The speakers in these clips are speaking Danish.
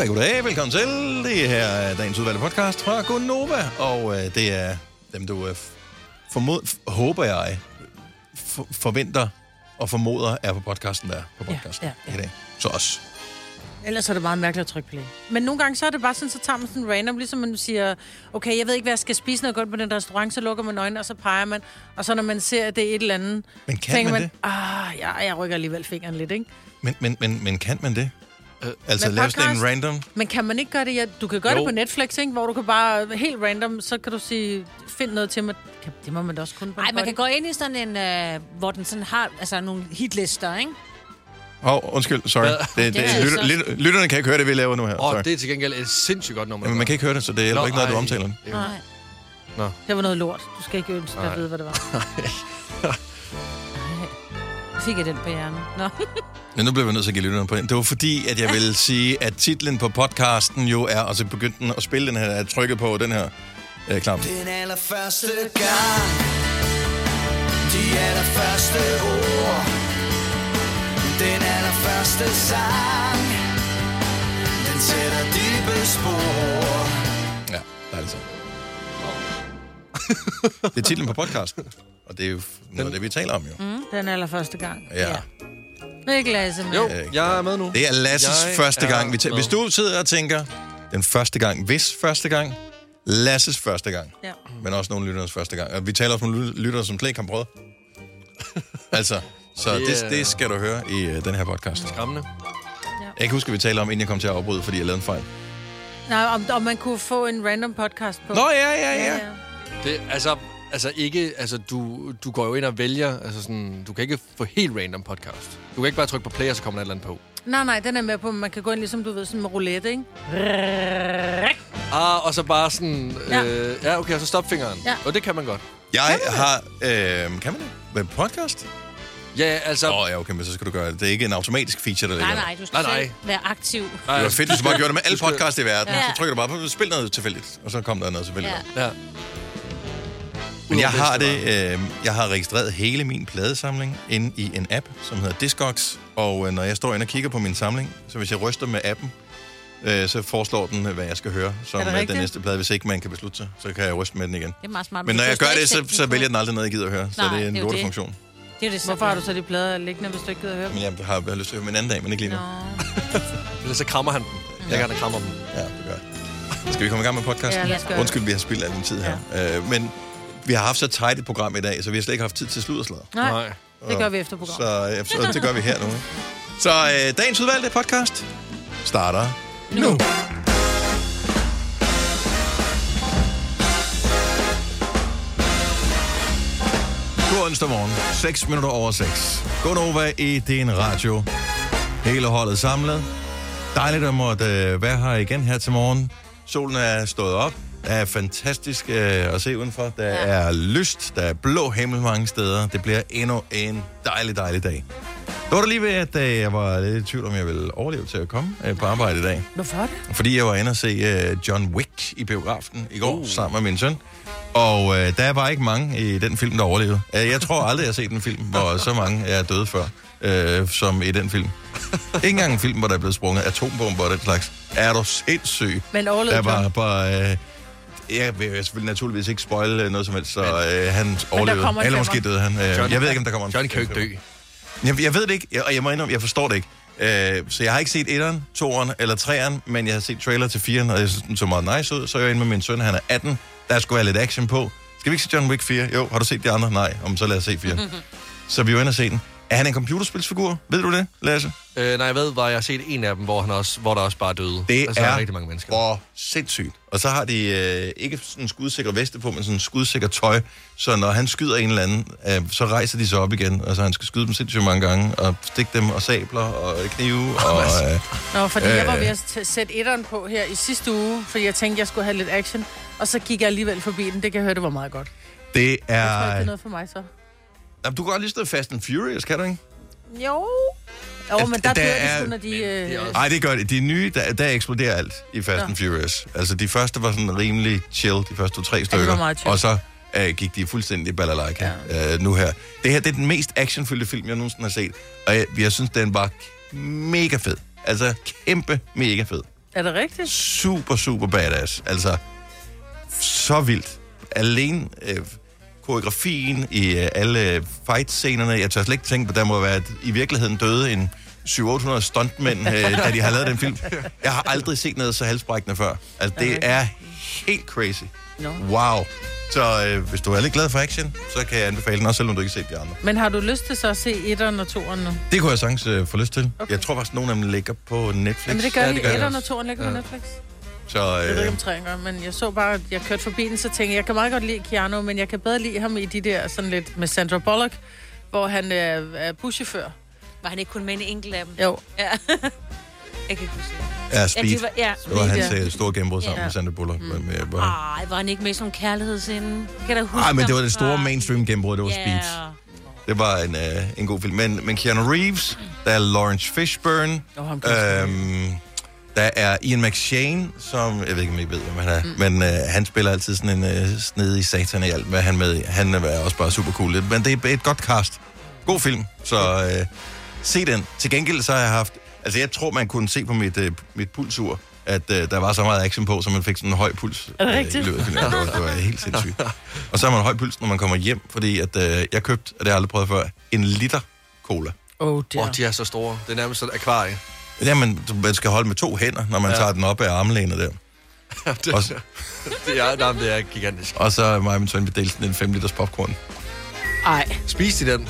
Goddag, goddag. Velkommen til. Det her er dagens udvalgte podcast fra Gonova, og øh, det er dem, du øh, formod, f- håber jeg, f- forventer og formoder er på podcasten, der er på Ja, podcasten ja, ja. i dag. Så os. Ellers er det meget mærkeligt at trykke play. Men nogle gange så er det bare sådan, så tager man sådan random, ligesom man siger, okay, jeg ved ikke, hvad jeg skal spise, når jeg går på den restaurant, så lukker man øjnene, og så peger man. Og så når man ser, at det er et eller andet, Men kan tænker man man, ah, ja, jeg rykker alligevel fingeren lidt, ikke? Men, men, men, men kan man det? Øh, altså med lave sådan en random? Men kan man ikke gøre det? Ja, du kan gøre Jo. det på Netflix, ikke? Hvor du kan bare helt random, så kan du sige, find noget til mig. Det må man da også kun Nej, man kan gå ind i sådan en, øh, hvor den sådan har altså, nogle hitlister, ikke? Åh, oh, undskyld, sorry. Hvad? Det, det, Det er lytter, så- lyt- lytterne kan ikke høre det, vi laver nu her. Åh, oh, det er til gengæld et sindssygt godt nummer. Jamen, man kan ikke høre det, så det hjælper Nå, ikke noget, du omtaler det. Ja. Nej. Det var noget lort. Du skal ikke ønske dig at vide, hvad det var. Nu fik jeg den på hjernen. Nå. Men nu bliver vi nødt til at give lytterne på den. Det var fordi, at jeg ville sige, at titlen på podcasten jo er, og så begyndte den at spille den her, at trykket på den her øh, knap. Den allerførste gang De allerførste ord Den allerførste sang Den sætter dybe spor Ja, dejligt så. det er titlen på podcasten, og det er jo noget af det, vi taler om jo. Mm, den allerførste gang. Ja. Ikke Lasse, men... Jo, Ja, ikke. jeg er med nu. Det er Lasses Jeg første er gang. Vi tæ- med. Hvis du sidder og tænker, den første gang, hvis første gang, Lasses første gang, Ja. men også nogle lytternes første gang. Og vi taler også om lyttere, som slet ikke har prøvet. altså, så Det det, er- det skal du høre i uh, den her podcast. Skræmmende. Jeg kan huske, at vi talte om, inden jeg kom til at afbryde, fordi jeg lavede en fejl. Nej, om, om man kunne få en random podcast på. Nå, ja, ja, ja. Det, altså, altså ikke, altså du, du går jo ind og vælger, altså sådan, du kan ikke få helt random podcast. Du kan ikke bare trykke på play, og så kommer der et eller andet på. Nej, nej, den er med på, man kan gå ind ligesom du ved, sådan med roulette, ikke? Ah, og så bare sådan, Ja. øh, ja okay, og så stop fingeren. Ja. Og det kan man godt. Jeg har... Øh, kan man det? Med podcast? Ja, altså, Åh, oh, ja, okay, men så skal du gøre det. Det er ikke en automatisk feature, der ligger Nej, nej, du skal Nej, nej. være aktiv. Det var fedt, hvis du bare gjorde det med alle podcasts i verden. Ja. Så trykker du bare på, spil noget tilfældigt, og så kom der noget tilfældigt. Ja. Ja. Ja. Men jeg har det, øh, jeg har registreret hele min pladesamling inde i en app, som hedder Discogs. Og øh, når jeg står inde og kigger på min samling, så hvis jeg ryster med appen, øh, så foreslår den, øh, hvad jeg skal høre som Er øh, den næste plade. Hvis ikke man kan beslutte sig, så kan jeg ryste med den igen. Det er meget smart. Men når jeg gør det, så, så vælger den aldrig noget, jeg gider at høre. Så Nej, det er en er jo det. lortefunktion. Er det Hvorfor har du så de plader liggende, hvis du ikke gider høre dem? Men jeg har, jeg har lyst til at høre dem en anden dag, men ikke lige nu. Men så krammer han den. Jeg han krammer dem. Ja, det gør. Skal vi komme i gang med podcasten? Ja, lad os gøre det. Undskyld, vi har spildt al den tid her. Ja. Øh, men vi har haft så tight et program i dag, så vi har slet ikke haft tid til sludderslaget. Nej, Nej. det gør vi efter programmet. Så, øh, så det gør vi her nu. ikke? Så øh, dagens udvalgte podcast starter nu. nu. God onsdag morgen. 6 minutter over 6. God Nova i din radio. Hele holdet samlet. Dejligt at måtte øh, være her igen her til morgen. Solen er stået op. Det er fantastisk øh, at se udenfor. Der ja. er lyst. Der er blå himmel mange steder. Det bliver endnu en dejlig, dejlig dag. Det var der lige ved, at øh, jeg var lidt i tvivl om, jeg ville overleve til at komme øh, på arbejde i dag. Hvorfor det? Fordi jeg var inde og se øh, John Wick i biografen i går uh. sammen med min søn. Og øh, der var ikke mange i den film, der overlevede. Øh, Jeg tror aldrig, jeg har set en film, hvor så mange er døde før, øh, som i den film. Ikke engang en film, hvor der er blevet sprunget atombomber og den slags. Er du sindssyg? Men overlevede Der var bare... Øh, jeg vil selvfølgelig naturligvis ikke spoil øh, noget som helst, så øh, han overlevede. Eller måske døde han. Øh, Johnny- jeg ved ikke, om der kommer en Johnny kan jo ikke dø. jeg, jeg ved det ikke, jeg, og jeg må indrømme, jeg forstår det ikke. Øh, så jeg har ikke set etteren, toeren eller treeren, men jeg har set trailer til firen, og jeg synes, den så meget nice ud. Så er jeg inde med min søn, han er 18. Der skulle være lidt action på. Skal vi ikke se John Wick 4? Jo, har du set de andre? Nej, om så lad os se 4. så vi var inde og se den. Er han en computerspilsfigur? Ved du det, Lasse? Øh, nej, jeg ved, hvor jeg har set en af dem, hvor, han også, hvor der også bare døde. Det altså, er, der rigtig mange mennesker. for sindssygt. Og så har de øh, ikke sådan en skudsikker veste på, men sådan en skudsikker tøj. Så når han skyder en eller anden, øh, så rejser de sig op igen. Altså han skal skyde dem sindssygt mange gange, og stikke dem, og sabler, og knive, og... Øh, Nå, fordi jeg var Øh. ved at t- sætte etteren på her i sidste uge, fordi jeg tænkte, jeg skulle have lidt action. Og så gik jeg alligevel forbi den. Det kan jeg høre, det var meget godt. det Jeg tror ikke, det er er... noget for mig så. Jamen, du kan godt lige stå Fast and Furious, kan du ikke? Jo. Jo, men der Der dør er- de sgu, når de... det er Øh, Nej, det gør det. De nye, der, der eksploderer alt i Fast Nå. and Furious. Altså, de første var sådan rimelig chill, de første to-tre stykker. meget chill. Og så øh, gik de fuldstændig balalaika ja. øh, nu her. Det her det er den mest actionfyldte film, jeg nogensinde har set. Og jeg, jeg synes, den var mega fed. Altså, kæmpe mega fed. Er det rigtigt? super, super badass. Altså, så vildt. Alene øh, koreografien i øh, alle fight-scenerne. Jeg tør slet ikke tænke på, at der må være at i virkeligheden døde en 700-800 stuntmænd, øh, da de har lavet den film. Jeg har aldrig set noget så halsbrækkende før. Altså, det er helt crazy. Wow. Så øh, hvis du er lidt glad for action, så kan jeg anbefale den, også selvom du ikke har set de andre. Men har du lyst til så at se etteren og toeren nu? Det kunne jeg sagtens øh, få lyst til. Okay. Jeg tror faktisk, nogle af dem ligger på Netflix. Jamen det gør Ja, de. gør jeg Etteren og også. toeren ligger på Ja. Netflix. Så Jeg ved ikke øh, om træen gør, men jeg så bare, at jeg kørte forbi den, så tænkte jeg, jeg kan meget godt lide Keanu, men jeg kan bedre lide ham i de der sådan lidt med Sandra Bullock, hvor han er, er buschauffør. Var han ikke kun med en enkelt af dem? Jo, Ja. jeg kan ikke huske ja, Ja, Speed. de var, ja. Det var hans ja. øh, store gennembrud sammen Ja. med Sandra Bullock. Mm. Med, hvor... Ej, var han ikke med i sådan kærlighedsinde? Kan da huske Ej, men det var det store mainstream gennembrud, det var Ja. Speed. Det var en, øh, en god film. Men, men Keanu Reeves, der er Lawrence Fishburne, jeg øhm, der er Ian McShane, som, jeg ved ikke, om I ved, hvem han er, mm. men øh, han spiller altid sådan en øh, snedig satan i alt, hvad han med i. Han er også bare super cool. Men det er et godt cast. God film, så øh, se den. Til gengæld så har jeg haft, altså jeg tror, man kunne se på mit, øh, mit pulsur, at øh, der var så meget action på, så man fik sådan en høj puls Er det øh, i rigtigt? løbet af filmen. Det var, det var helt sindssygt. Og så har man høj puls, når man kommer hjem, fordi at, øh, jeg købte, og det har jeg aldrig prøvet før, en liter cola. Oh, Åh, dear. oh, de er så store. Det er nærmest sådan et akvarie. Jamen, du- man skal holde med to hænder, når man ja. Ja. tager den op af armlænet der. det, Og det, er, nej, men det er gigantisk. Og så mig og min søn, vi delte sådan en 5 liters popcorn. Ej, Spis de den.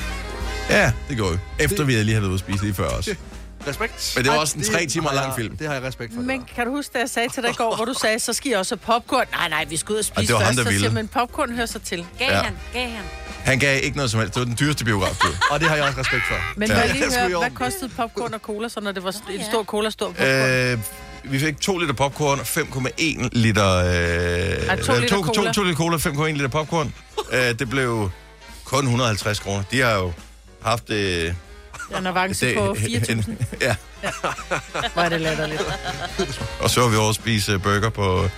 Ja, det går jo. Efter vi havde lige havde været ude at spise lige før også. Respekt. Men det var også en tre timer lang film. Det har jeg respekt for. men kan du huske, da jeg sagde til dig i går, hvor du sagde, så skal I også have popcorn? Nej, nej, vi skal ud og spise Ej, det var først. ham, der så ville. siger man, popcorn hører sig til. Gav Ja. han, gav han. Han gav ikke noget som helst. Det var den dyreste biograf, du. Og det har jeg også respekt for. Men Ja. ja. jeg lige Det høre, hvad kostede popcorn og cola, så når det var en ja. stor cola, stor popcorn? øh, vi fik 2 liter popcorn, 5,1 liter... Øh, Ej, to øh, liter to, cola. To, to liter cola, 5,1 liter popcorn. øh, det blev kun 150 kroner. De har jo haft... Øh, En avance på 4.000. ja, Hvor er det latterligt. og så var vi over at spise øh, burger på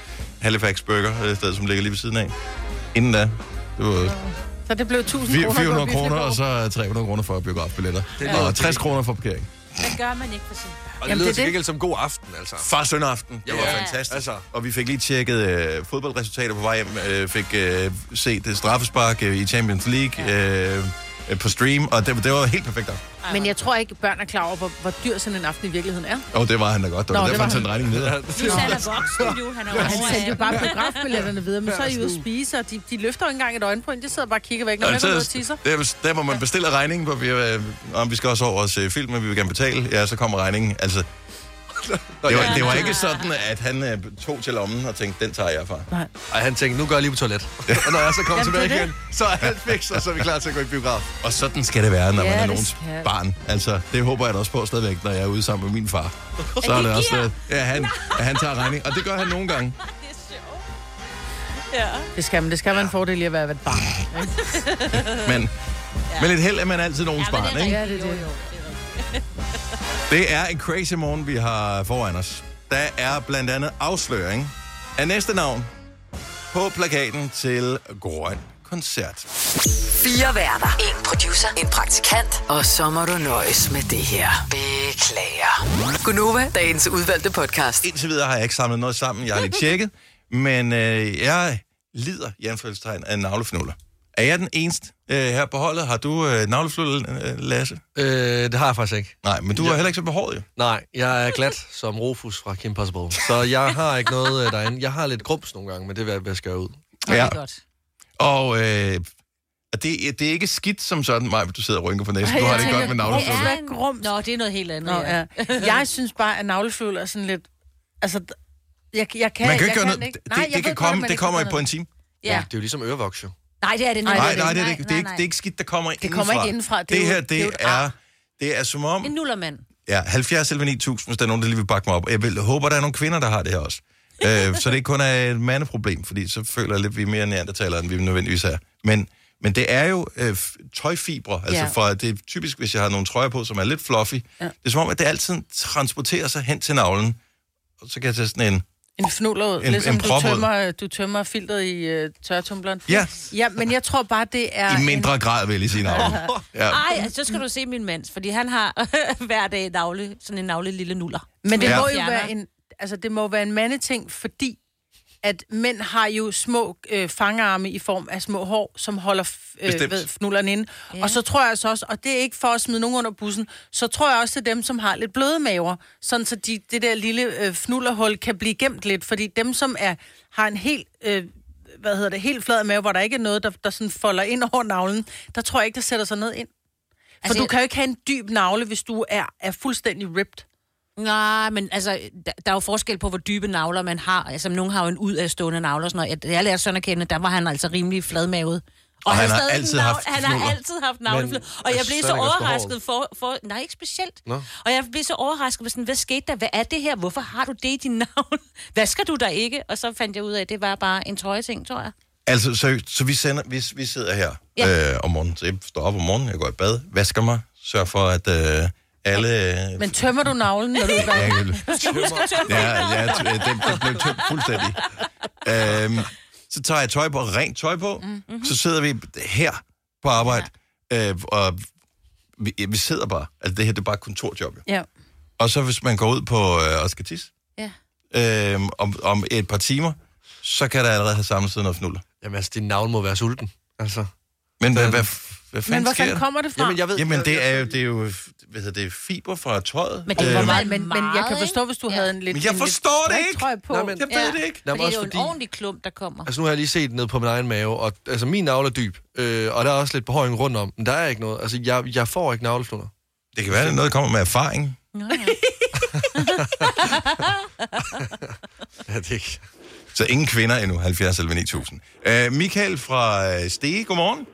Halifax Burger, øh, sted, som ligger lige ved siden af. Inden da, det var Så det blev 1.000 Fire- kroner. 400 på Bisley kroner, og så 300 kroner for biografbilletter. lyder Og fint. 60 kroner for parkering. Hvad gør man ikke for sin Og det Jamen, lyder det er til det. gengæld som god aften, altså. Far søn aften. Det var Ja, fantastisk. altså. Og vi fik lige tjekket øh, fodboldresultater på vej hjem. Øh, fik øh, set det straffespark øh, i Champions League øh, øh, på stream. Og det, det var helt perfekt. aften. Men jeg tror ikke, børn er klar over, hvor, hvor dyr sådan en aften i virkeligheden er. Og det var han da godt. Det var Nå, derfor, det han var sendte regningen ned. Hvis han er voksen, jo. Han er han sendte jo 18. bare biografbilletterne videre, men så er I ude at spise, og de, de løfter jo ikke engang et øjenbryn. De sidder bare og kigger væk, når man og tisser. der, der, hvor man bestiller regningen, hvor vi, øh, om vi skal også over og se film, og vi vil gerne betale, ja, så kommer regningen. Altså, det var, det var ikke sådan, at han øh, tog til lommen og tænkte, den tager jeg fra. Ej, han tænkte, nu går jeg lige på toilet. og når jeg så kommer Jamen, tilbage det er igen, så er alt fix, og så er vi klar til at gå i biograf. Og sådan skal det være, når Ja, man er det nogens skal. barn. Altså, det håber jeg da også på stadigvæk, når jeg er ude sammen med min far. Så er det også, giver? øh, ja, han, at han tager regning. Og det gør han nogle gange. Ja. Det skal man. Det skal være en fordel i at være et barn. Men med lidt held er man altid nogens Ja, men barn, ikke? Ja, det er Jo, det. jo, det er rigtigt. Det er en crazy morgen, vi har foran os. Der er blandt andet afsløring af næste navn på plakaten til Grøn Koncert. Fire værter. En producer. En praktikant. Og så må du nøjes med det her. Beklager. Gunova, dagens udvalgte podcast. Indtil videre har jeg ikke samlet noget sammen. Jeg har lige tjekket. Men øh, jeg lider i anførselstegn af navlefnuller. Er jeg den eneste øh, her på holdet? Har du øh, navlefnuller, øh, Lasse? Øh, det har jeg faktisk ikke. Nej, men du Ja. er heller ikke så behåret, jo. Nej, jeg er glat som Rufus fra Kim Possible. Så jeg har ikke noget øh, derinde. Jeg har lidt grums nogle gange, men det vil jeg skære ud. Ja. Ja. Det er godt. Og øh, det, det er ikke skidt som sådan, Maj, du sidder og rynker på næsen. Du har det ikke godt med navlefnuller. Hvad er grums? Nå, det er noget helt andet. Nå, ja. Jeg synes bare, at navlefløl er sådan lidt... Altså, jeg, jeg kan, Man kan jeg ikke gøre noget. Det, Nej, jeg det, det, kan komme, det ikke kommer kan ikke på en time. Ja. Ja. Det er jo ligesom ørevoks jo. Nej, det er det Nej, Nej, ikke. nej, det er, det, ikke. det, er ikke, nej. det er ikke skidt, der kommer Det indenfra. kommer ikke indenfra. Det Det her, det er det et er, det er som om... En nullermand. Ja, 70 eller 9000, hvis der er nogen, der lige vil bakke mig op. Jeg vil, håber, der er nogle kvinder, der har det her også. øh, så det ikke kun er et mandeproblem, fordi så føler jeg lidt, at vi er mere neandertalere, end vi nødvendigvis er. Men, men det er jo øh, tøjfibre. Altså Ja. for, det er typisk, hvis jeg har nogle trøjer på, som er lidt fluffy. Ja. Det er som om, at det altid transporterer sig hen til navlen. Og så kan jeg tage sådan en... En fnuller ud, En- ligesom en du, tømmer, du tømmer filteret i uh, tørretumbleren. Ja, Ja, men jeg tror bare, det er... i mindre grad, vil jeg sige navlen. Ja. Ej, altså, så skal du se min mands, fordi han har hver dag navle, sådan en navle lille nuller. En, men det Ja. må jo være en... altså det må være en mandeting, fordi at mænd har jo små øh, fangarme i form af små hår, som holder øh, ved, fnullerne inde. Ja. Og så tror jeg også, og det er ikke for at smide nogen under bussen, så tror jeg også til dem, som har lidt bløde maver, sådan så de, det der lille øh, fnullerhul kan blive gemt lidt, fordi dem, som er, har en helt... Øh, hvad hedder det, helt flad mave, hvor der ikke er noget, der, der sådan folder ind over navlen, der tror jeg ikke, der sætter sig noget ind. For Altså, du kan jo ikke have en dyb navle, hvis du er, er fuldstændig ripped. Nej, men altså, der, der er jo forskel på, hvor dybe navler man har. Altså, nogen har jo en ud af stående navler og sådan noget. Jeg, jeg lærte Søren at kende, der var han altså rimelig fladmavet. Og, han har stadig en altid navl- haft Han har altid haft navleflid. Og jeg blev så er overrasket for, for... Nej, ikke specielt. Nå. Og jeg blev så overrasket på sådan, hvad skete der? Hvad er det her? Hvorfor har du det i din navn? Hvad skal du der ikke? Og så fandt jeg ud af, at det var bare en trøjeting, tror jeg. Altså, så, så vi, sender, vi, vi sidder her ja. øh, om morgenen. Så jeg står op om morgenen, jeg går i bad, vasker mig, sørger for, at øh, alle... Øh, Men tømmer du navlen, når du er jeg kan- Ja, ja, t- den, den blev tømt fuldstændig. Øhm, så tager jeg tøj på, rent tøj på, mm-hmm. så sidder vi her på arbejde, ja. øh, og vi, vi sidder bare. Altså det her, det er bare et kontorjob. Jo. Ja. Og så hvis man går ud på øh, og skal tisse, Ja. øh, om, om et par timer, så kan der allerede have samlet sig noget fnuller. Jamen altså, din navn må være sulten. Altså. Men hvad, hvad, hvad Men fanden hvor sker der? kommer det fra? Jamen, jeg ved... Jamen, det er jo, det er jo hvad hedder det, fiber fra tøjet. Men det Øh, var Nej, meget, men, men jeg kan forstå, hvis du Ja. havde en lidt... Men jeg forstår det ikke. Trøj på. Nej, men- Jeg ved Ja. det ikke. Jamen, det er jo fordi... en ordentlig klump, der kommer. Altså nu har jeg lige set ned på min egen mave, og altså min navle er dyb, øh, og der er også lidt behøjning rundt om, men der er ikke noget. Altså jeg, jeg får ikke navleflunder. Det kan være, at noget kommer med erfaring. Nå, ja. Ja, det ikke... Så ingen kvinder endnu, 70 eller 9000. Uh, Michael fra øh, Stege, godmorgen.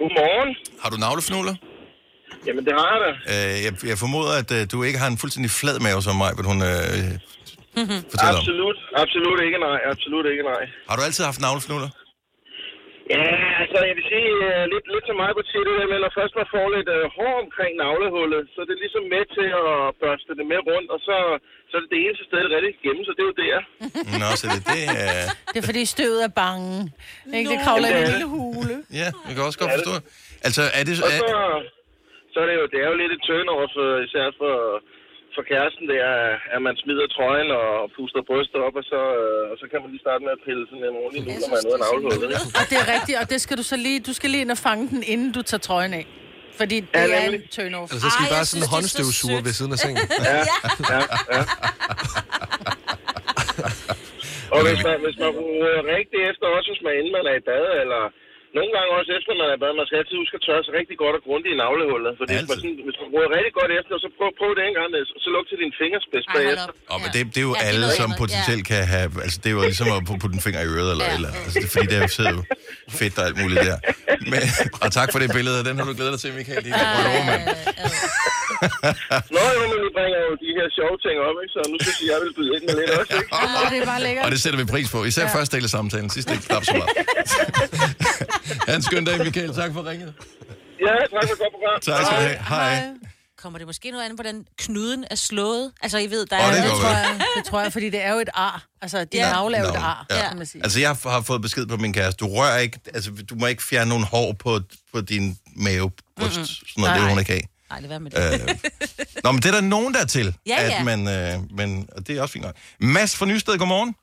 Godmorgen. Har du navlefnuller? Jamen, det har jeg da. Uh, jeg, jeg formoder, at uh, du ikke har en fuldstændig flad mave som mig, vil hun uh, fortælle om. Absolut. Absolut ikke nej. Absolut ikke nej. Har du altid haft navlefnuller? Ja, altså, jeg vil sige, uh, lidt, lidt som mig på sige det der med, når først man får lidt uh, hår omkring navlehullet, så er det ligesom med til at børste det med rundt, og så, så er det det eneste sted, det rigtig gemme, så det er jo der. Nå, så det, det uh, Det er fordi støvet er bange. Ikke? Det kravler i en lille hule. Ja, jeg kan også godt forstå. Altså, er det... Og Er, så, så er det jo, det er jo lidt et turnover, for, især for, for kæresten, det er, at man smider trøjen og puster brystet op, og så, øh, og så kan man lige starte med at pille sådan en ordentlig nu, når man er ude af navlehullet. ikke? Og det er rigtigt, og det skal du så lige, du skal lige ind og fange den, inden du tager trøjen af. Fordi det Ja, er en turn-off. Altså, så skal Ej, I bare sådan en er håndstøvsuger ved siden af sengen. Ja, ja, ja. Og hvis man, hvis man ruder rigtig efter, også hvis man inden man er i bad, eller nogle gange også efter man er bad, man skal altid huske at tørre sig rigtig godt og grundigt i navlehullet. Fordi hvis man, sådan, hvis man ruder rigtig godt efter, så prøv, prøv det en gang, så, så luk til din fingerspids bagefter. og men det, det er jo Ja, alle, som potentielt kan have... Altså, det er jo ligesom at putte en finger i øret eller Ja. ja. eller. Altså, det er fordi, der sidder jo fedt og alt muligt der. Men, og tak for det billede, den har du glædet dig til, Michael. Det er ja, mand. Nå jo, men vi bringer jo de her sjove ting op, ikke? Så nu synes jeg, jeg vil byde ind med lidt også, ikke? Og det er bare lækkert. Og det sætter vi pris på. Især ja. første del af samtalen. Sidste del knap så meget. ha' en skøn dag, Michael. Tak for ringet. Ja, tak for godt program. Tak skal du have. Hej. Kommer det måske noget andet, hvordan knuden er slået? Altså, I ved, der Åh, er... det Det tror, jeg, det tror jeg, fordi det er jo et ar. Altså, din Ja. navle er jo et ar, ja. kan man sige. Altså, jeg har fået besked på min kæreste. Du rører ikke... Altså, du må ikke fjerne nogen hår på, på din mave, bryst. Mm-hmm. Sådan noget, det vil hun ikke have. Nej, det var med det. Øh, Nå, men det er der nogen, der er til. Ja, at ja. Man, øh, men og det er også fint nok. Mads fra Nysted, godmorgen.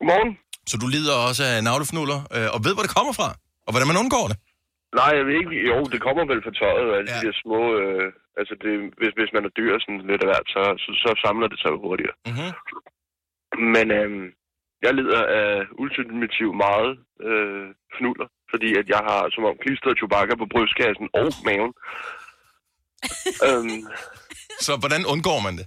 Godmorgen. Så du lider også af navlefnuller, øh, og ved, hvor det kommer fra? Og hvordan man undgår det? Nej, jeg ved ikke. Jo, det kommer vel fra tøjet, alle Ja. de der små... Øh, altså, det, hvis, hvis man er dyr sådan lidt af hvert, så, så, så samler det sig jo hurtigere. Mm-hmm. Men øhm, jeg lider af ultimativt meget øh, fnuller, fordi at jeg har som om klistret Chewbacca på brystkassen og maven. øhm, Så hvordan undgår man det?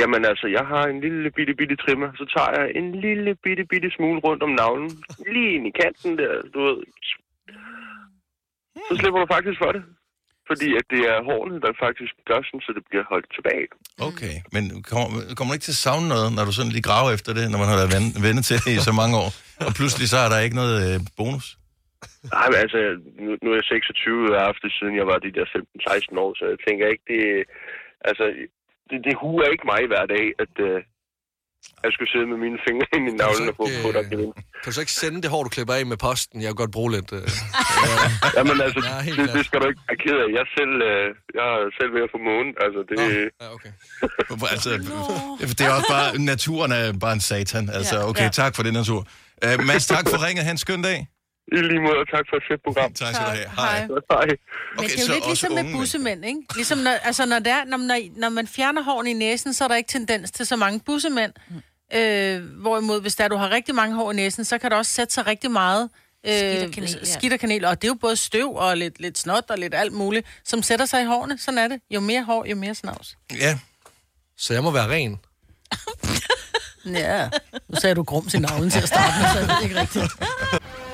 Jamen altså, jeg har en lille bitte bitte trimmer, så tager jeg en lille bitte bitte smule rundt om navlen, lige ind i kanten der, du ved. Så slipper du faktisk for det. Fordi at det er hårene, der faktisk gør sådan, så det bliver holdt tilbage. Okay, men kommer, kommer du ikke til at savne noget, når du sådan lige graver efter det, når man har været ven- vennet til det i så mange år, og pludselig så er der ikke noget øh, bonus? Nej, men altså, nu, nu er jeg 26 og haft det, siden jeg var de der 15-16 år, så jeg tænker ikke, det... Altså, det, det huer ikke mig hver dag, at, øh, jeg skulle sidde med mine fingre ind i navlen og få på dig øh, Kan du så ikke sende det hår, du klipper af med posten? Jeg vil godt bruge lidt... Øh. Jamen altså, Ja, det, det, skal du ikke være ked af. Jeg selv, øh, jeg er selv ved at få månen. Altså, det, Ja, okay. Altså, det er også bare, naturen er bare en satan. Altså, okay, tak for det, natur. Uh, Mads, tak for ringet. Han skøn dag. I lige måde, og tak for et fedt program. Tak skal du have. Hej. Hej. Hej. Men Okay, det er så jo lidt ligesom med bussemænd, ikke? Ligesom når, altså når, det er, når, når, når man fjerner hårene i næsen, så er der ikke tendens til så mange bussemænd. Øh, hvorimod, hvis der du har rigtig mange hår i næsen, så kan der også sætte sig rigtig meget øh, Skidt og kanel, ja. skidt og kanel. Og det er jo både støv og lidt, lidt snot og lidt alt muligt, som sætter sig i hårene. Sådan er det. Jo mere hår, jo mere snavs. Ja, Så jeg må være ren. Ja, nu sagde du grums i navlen til at starte med, så er det ikke rigtigt.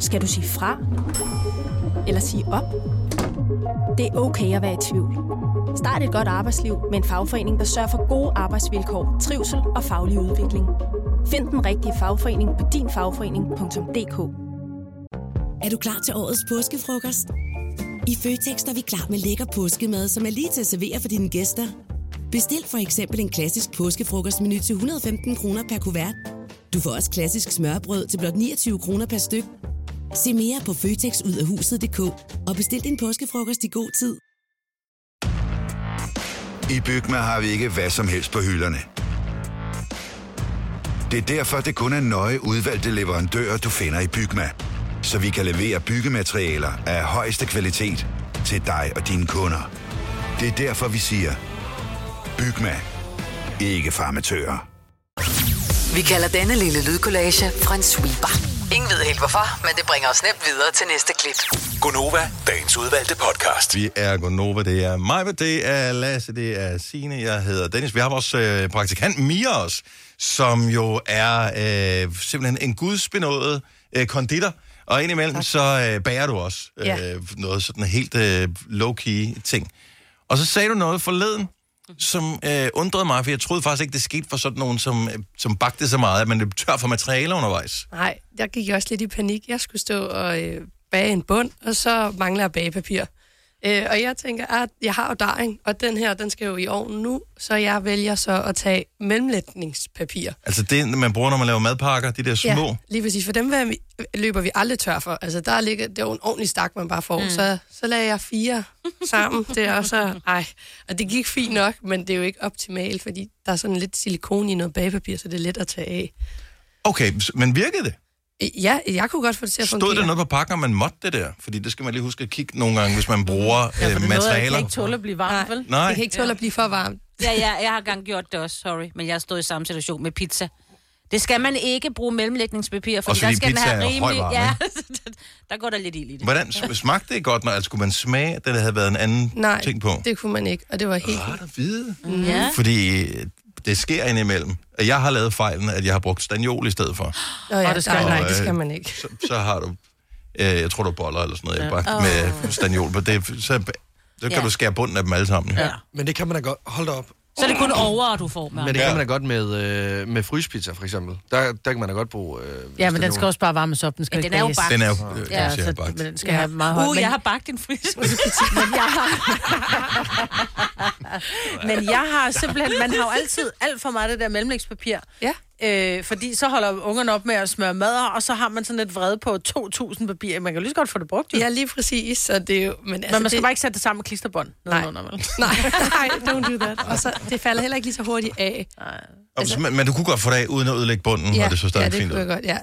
Skal du sige fra? Eller sige op? Det er okay at være i tvivl. Start et godt arbejdsliv med en fagforening, der sørger for gode arbejdsvilkår, trivsel og faglig udvikling. Find den rigtige fagforening på dinfagforening.dk Er du klar til årets påskefrokost? I Føtex er vi klar med lækker påskemad, som er lige til at servere for dine gæster. Bestil for eksempel en klassisk påskefrokostmenu til 115 kroner per kuvert. Du får også klassisk smørbrød til blot 29 kroner per styk. Se mere på føtexudafhuset.dk og bestil din påskefrokost i god tid. I Bygma har vi ikke hvad som helst på hylderne. Det er derfor, det kun er nøje udvalgte leverandører, du finder i Bygma. Så vi kan levere byggematerialer af højeste kvalitet til dig og dine kunder. Det er derfor, vi siger, Bygma. Ikke for amatører. Vi kalder denne lille lydkollage en sweeper. Ingen ved helt hvorfor, men det bringer os nemt videre til næste klip. Gonova, dagens udvalgte podcast. Vi er Gonova, det er mig, det er Lasse, det er Signe, jeg hedder Dennis. Vi har vores øh, praktikant Mia også, som jo er øh, simpelthen en gudsbenået øh, konditor. Og indimellem så øh, bager du også øh, Ja. noget sådan helt øh, low-key ting. Og så sagde du noget forleden, som øh, undrede mig, for jeg troede faktisk ikke, det skete for sådan nogen, som, øh, som bagte så meget, at man løb tør for materialer undervejs. Nej, jeg gik også lidt i panik. Jeg skulle stå og øh, bage en bund, og så mangler jeg bagepapir. Øh, og jeg tænker, at jeg har jo dejring, og den her, den skal jo i ovnen nu, så jeg vælger så at tage mellemlætningspapir. Altså det, man bruger, når man laver madpakker, de der små. Ja, lige præcis. For dem løber vi aldrig tør for. Altså, der ligger, det er jo en ordentlig stak, man bare får. Mm. Så, så lagde jeg fire sammen. Det er også, ej, og det gik fint nok, men det er jo ikke optimalt, fordi der er sådan lidt silikon i noget bagepapir, så det er let at tage af. Okay, men virkede det? Ja, jeg kunne godt få det til at Stod fungere. der noget på pakken, om man måtte det der? Fordi det skal man lige huske at kigge nogle gange, hvis man bruger Ja, øh, for det er noget, jeg materialer. kan ikke tåle at blive varmt, vel? Nej. Det kan ikke tåle at blive for varmt. Ja, ja, jeg har gang gjort det også, sorry. Men jeg har stået i samme situation med pizza. Det skal man ikke bruge mellemlægningspapir, fordi der skal den have rimelig... højvarm, ja, der går der lidt ild i det. Hvordan smagte det godt, når altså, kunne man smage, at der havde været en anden Nej, ting på? det kunne man ikke, og det var helt... Rart at vide. Mm. Ja. Fordi det sker indimellem. Jeg har lavet fejlen, at jeg har brugt stagnol i stedet for. Nå ja, Og det skal nej, man nej, ikke. det skal man ikke. Så, så har du, øh, jeg tror du boller eller sådan noget, jeg Ja. bagte med stagnol på. Det, så, så kan Ja. du skære bunden af dem alle sammen. Ja. Men det kan man da godt... Hold da op. Så er det kun over, du får med. Men det kan man da godt med, øh, med fryspizza, for eksempel. Der, der kan man da godt bruge... Øh, Ja, men den skal også bare varmes op. Den skal Ja, ikke den er jo bagt. Den er jo, øh, Ja, så, så, men den skal Ja. have meget højt. Uh, men, jeg har bagt en frys. men jeg har... men jeg har simpelthen... Man har jo altid alt for meget det der mellemlægspapir. Ja. Øh, fordi så holder ungerne op med at smøre mad, og så har man sådan et vrede på 2.000 papir. Man kan lige så godt få det brugt, jo. Ja, lige præcis. Så det er jo, men, altså, Men man skal det, bare ikke sætte det sammen med klisterbånd. Nej. Under, vel? Nej, nej, don't do that. Og så, det falder heller ikke lige så hurtigt af. Og, men, men du kunne godt få det af, uden at ødelægge bunden, Ja, og det så ja, stadig det fint kunne ud. godt, ja.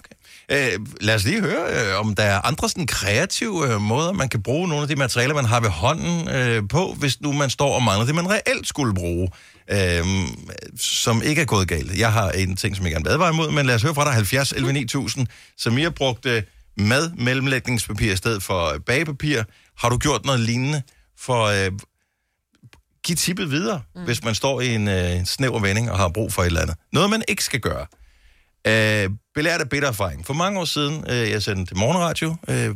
Øh, lad os lige høre, øh, om der er andre sådan kreative øh, måder, man kan bruge nogle af de materialer, man har ved hånden øh, på, hvis nu man står og mangler det, man reelt skulle bruge, øh, som ikke er gået galt. Jeg har en ting, som jeg gerne vil advare imod, men lad os høre fra dig 70 11 9000. Samir brugte mad mellemlægningspapir i stedet for øh, bagepapir. Har du gjort noget lignende for... Øh, giv tippet videre, mm. hvis man står i en øh, snæver vending og har brug for et eller andet. Noget, man ikke skal gøre. Øh, belært af bitter erfaring. For mange år siden, øh, jeg sendte morgenradio, øh,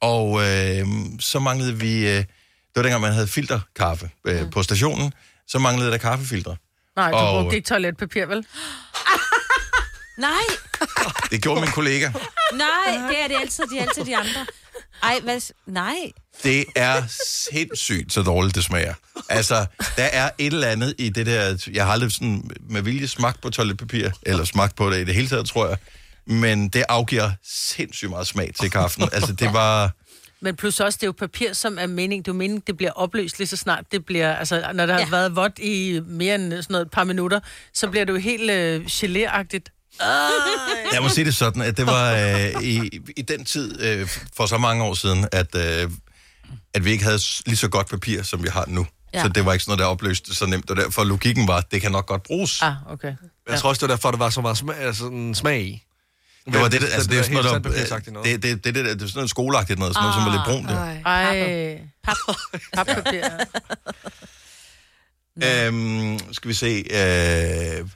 og øh, så manglede vi... Øh, det var dengang, man havde filterkaffe øh, mm. på stationen. Så manglede der kaffefiltre. Nej, du Og- brugte ikke toiletpapir, vel? Nej, Det gjorde min kollega. nej, det er det altid, de er altid de andre. Ej, hvad? Nej. Det er sindssygt, så dårligt det smager. Altså, der er et eller andet i det der... Jeg har aldrig sådan med vilje smagt på toiletpapir, eller smagt på det i det hele taget, tror jeg. Men det afgiver sindssygt meget smag til kaffen. Altså, det var... Men plus også, det er jo papir, som er mening. Det er jo mening, det bliver opløst lige så snart det bliver... Altså, når der har Ja. været vådt i mere end sådan noget et par minutter, så bliver det jo helt øh, gelé-agtigt. Jeg må sige det sådan, at det var øh, i, i den tid, øh, for så mange år siden, at, øh, at vi ikke havde lige så godt papir, som vi har nu. Ja. Ja. Så det var ikke sådan noget, der opløste så nemt, og derfor logikken var, at det kan nok godt bruges. Ah, okay. Jeg tror også, det var derfor, der var så meget smag, altså, en smag i. Det var det, det, altså, det er sådan noget, der, sandpapirsagtigt noget. det, det, det, det, det, det er sådan noget skoleagtigt noget, sådan noget, som er lidt brunt. Det. Ej. Pap. Pappapir. Øhm, skal vi se. Øh,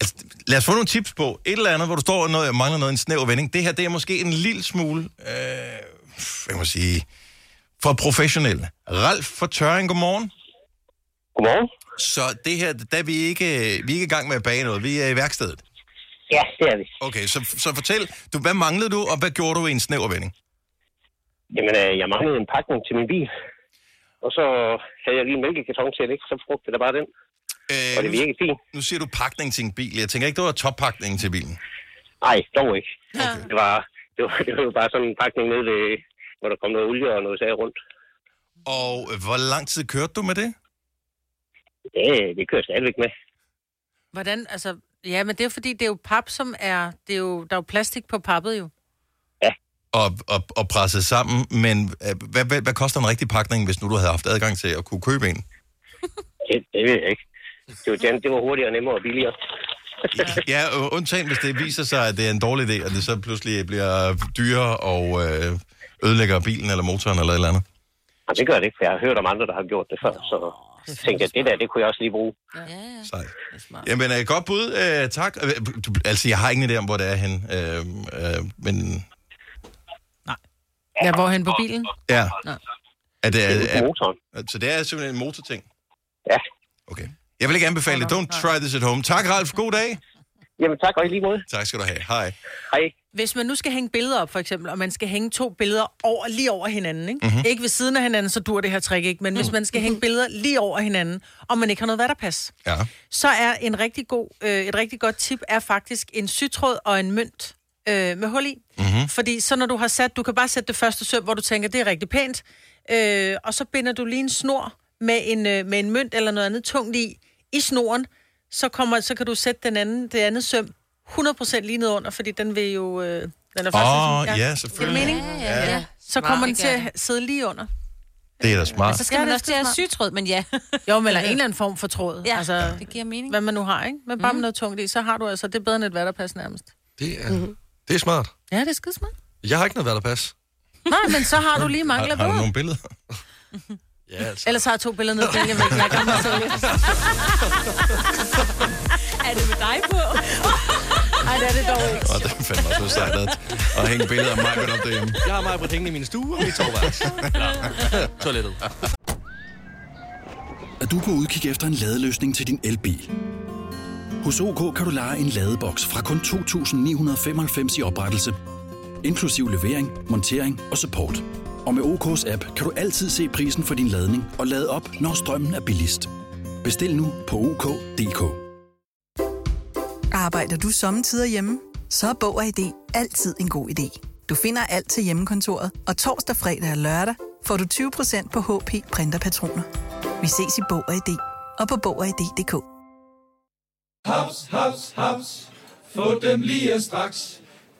altså, lad os få nogle tips på. Et eller andet, hvor du står og noget, mangler noget, en snæver vending. Det her, det er måske en lille smule, øh, hvad man sige, for professionel. Ralf fra Tøring, godmorgen. Godmorgen. Så det her, der er vi ikke, vi er ikke i gang med at bage noget. Vi er i værkstedet. Ja, det er vi. Okay, så, så fortæl, du, hvad manglede du, og hvad gjorde du i en snæver vending? Jamen, øh, jeg manglede en pakning til min bil. Og så havde jeg lige en mælkekarton til, ikke? Så brugte jeg da bare den. Øh, Og det virkede fint. Nu siger du pakning til en bil. Jeg tænker ikke, det var toppakning til bilen. Nej, dog ikke. Okay. Det, var, det, var, det var jo bare sådan en pakning nede ved, hvor der kom noget olie og noget sag rundt. Og øh, hvor lang tid kørte du med det? Det, det kører jeg stadigvæk med. Hvordan, altså... Ja, men det er fordi, det er jo pap, som er... Det er jo, der er jo plastik på pappet jo. og, og, og presset sammen, men øh, hvad, hvad, hvad koster en rigtig pakning, hvis nu du havde haft adgang til at kunne købe en? Det, det ved jeg ikke. Det var, det var hurtigere, nemmere og billigere. Ja, undtagen hvis det viser sig, at det er en dårlig idé, og det så pludselig bliver dyrere og øh, ødelægger bilen eller motoren eller et eller andet. Og det gør det ikke, for jeg har hørt om andre, der har gjort det før. Så tænkte jeg, det der, det kunne jeg også lige bruge. Sejt. Jamen, øh, godt bud. Øh, tak. Øh, Du, altså, jeg har ingen idé om, hvor det er hen. Øh, øh, men Ja, hvorhen på bilen? ja. Nå. Er det, er er, er, så det er simpelthen en motorting? Ja. Okay. Jeg vil ikke anbefale det. Don't try this at home. Tak, Ralf. God dag. Jamen tak, og i lige måde. Tak skal du have. Hej. Hej. Hvis man nu skal hænge billeder op, for eksempel, og man skal hænge to billeder over, lige over hinanden, ikke? Mhm. Mm-hmm. ikke ved siden af hinanden, så dur det her trick ikke, men hvis man skal hænge billeder lige over hinanden, og man ikke har noget vatterpas, Ja. så er en rigtig god, øh, et rigtig godt tip er faktisk en sytråd og en mønt øh, med hul i. Mm-hmm. Fordi så når du har sat, du kan bare sætte det første søm, hvor du tænker, det er rigtig pænt, øh, og så binder du lige en snor med en, øh, med en mønt eller noget andet tungt i, i snoren, så, kommer, så kan du sætte den anden, det andet søm 100% lige ned under, fordi den vil jo... Øh, den er faktisk Åh, sådan- ja, selvfølgelig. Giver det mening? Ja, ja, ja. Så kommer den til at sidde lige under. Det er da smart. Så skal man også til at have sytråd, men ja. Jo, men eller en eller anden form for tråd. Ja, altså, det giver mening. Hvad man nu har, ikke? Men bare med noget tungt i, så har du altså, det er bedre end et vatterpas nærmest. Det er, mm-hmm. det er smart. Ja, det er skidesmart. Jeg har ikke noget vatterpas. Nej, men så har du lige Har, mangler har du bedre. nogle billeder? Ja, altså. Ellers har jeg to billeder ned på jeg væk. Jeg kan mig selv. Er det med dig på? Nej, det er det dog ikke. Og det er fandme også sejt at, at hænge billeder af mig op derhjemme. Jeg har mig på hængende i min stue og mit soveværelse. Nå. Toilettet. Er du på udkig efter en ladeløsning til din elbil? Hos OK kan du lege en ladeboks fra kun 2.995 i oprettelse, inklusiv levering, montering og support. Og med OK's app kan du altid se prisen for din ladning og lade op, når strømmen er billigst. Bestil nu på OK.dk. Arbejder du sommetider hjemme? Så er Bog og ID altid en god idé. Du finder alt til hjemmekontoret, og torsdag, fredag og lørdag får du 20% på HP printerpatroner. Vi ses i Bog og ID og på Bog og ID.dk. Haps, haps, haps. Få dem lige straks.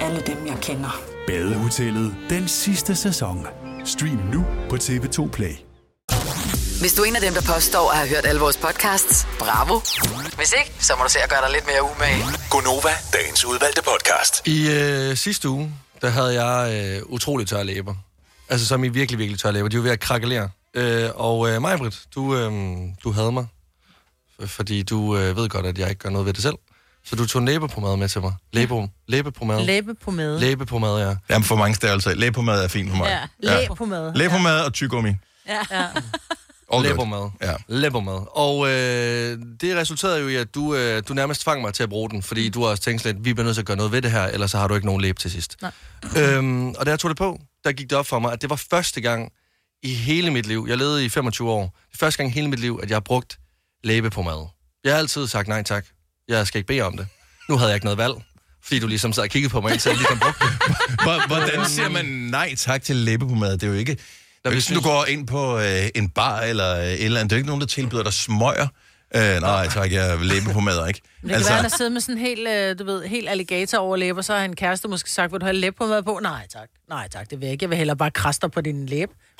alle dem, jeg kender. Badehotellet den sidste sæson. Stream nu på TV2 Play. Hvis du er en af dem, der påstår at have hørt alle vores podcasts, bravo. Hvis ikke, så må du se at gøre dig lidt mere umage. Gonova, dagens udvalgte podcast. I øh, sidste uge, der havde jeg øh, utrolig tørre læber. Altså som i virkelig, virkelig tørre læber. De var ved at krakelere. Øh, og øh, Majbrit, du, øh, du havde mig. Fordi du øh, ved godt, at jeg ikke gør noget ved det selv. Så du tog læbepomade med til mig. Læbe, læbepomade. Læbepomade. Læbepomade, ja. Jamen for mange stavelser. Læbepomade er fint for mig. Ja, læbepomade. Læbepomade og tygummi. Ja. ja. Læbermad. Ja. Læbermad. Og øh, det resulterede jo i, at du, øh, du nærmest tvang mig til at bruge den, fordi du har også tænkt lidt, vi bliver nødt til at gøre noget ved det her, ellers så har du ikke nogen læb til sidst. Nej. Øhm, og da jeg tog det på, der gik det op for mig, at det var første gang i hele mit liv, jeg levede i 25 år, det første gang i hele mit liv, at jeg har brugt læbepomade. Jeg har altid sagt nej tak. Jeg skal ikke bede om det. Nu havde jeg ikke noget valg, fordi du ligesom sad og kiggede på mig, indtil jeg ligesom brugte det. Hvor- Hvordan siger man nej tak til læbepomade? Det er jo ikke... Det er jo ikke sådan, du går ind på øh, en bar eller øh, et eller andet. Det er jo ikke nogen, der tilbyder dig smøger. Øh, nej, tak, jeg vil læbepomader, ikke? Det kan altså... være, at sidder med sådan en helt, øh, du ved, helt alligator over læber, så har en kæreste måske sagt, vil du have læb på mad på? Nej tak, nej tak, det vil jeg ikke. Jeg vil hellere bare kraster på din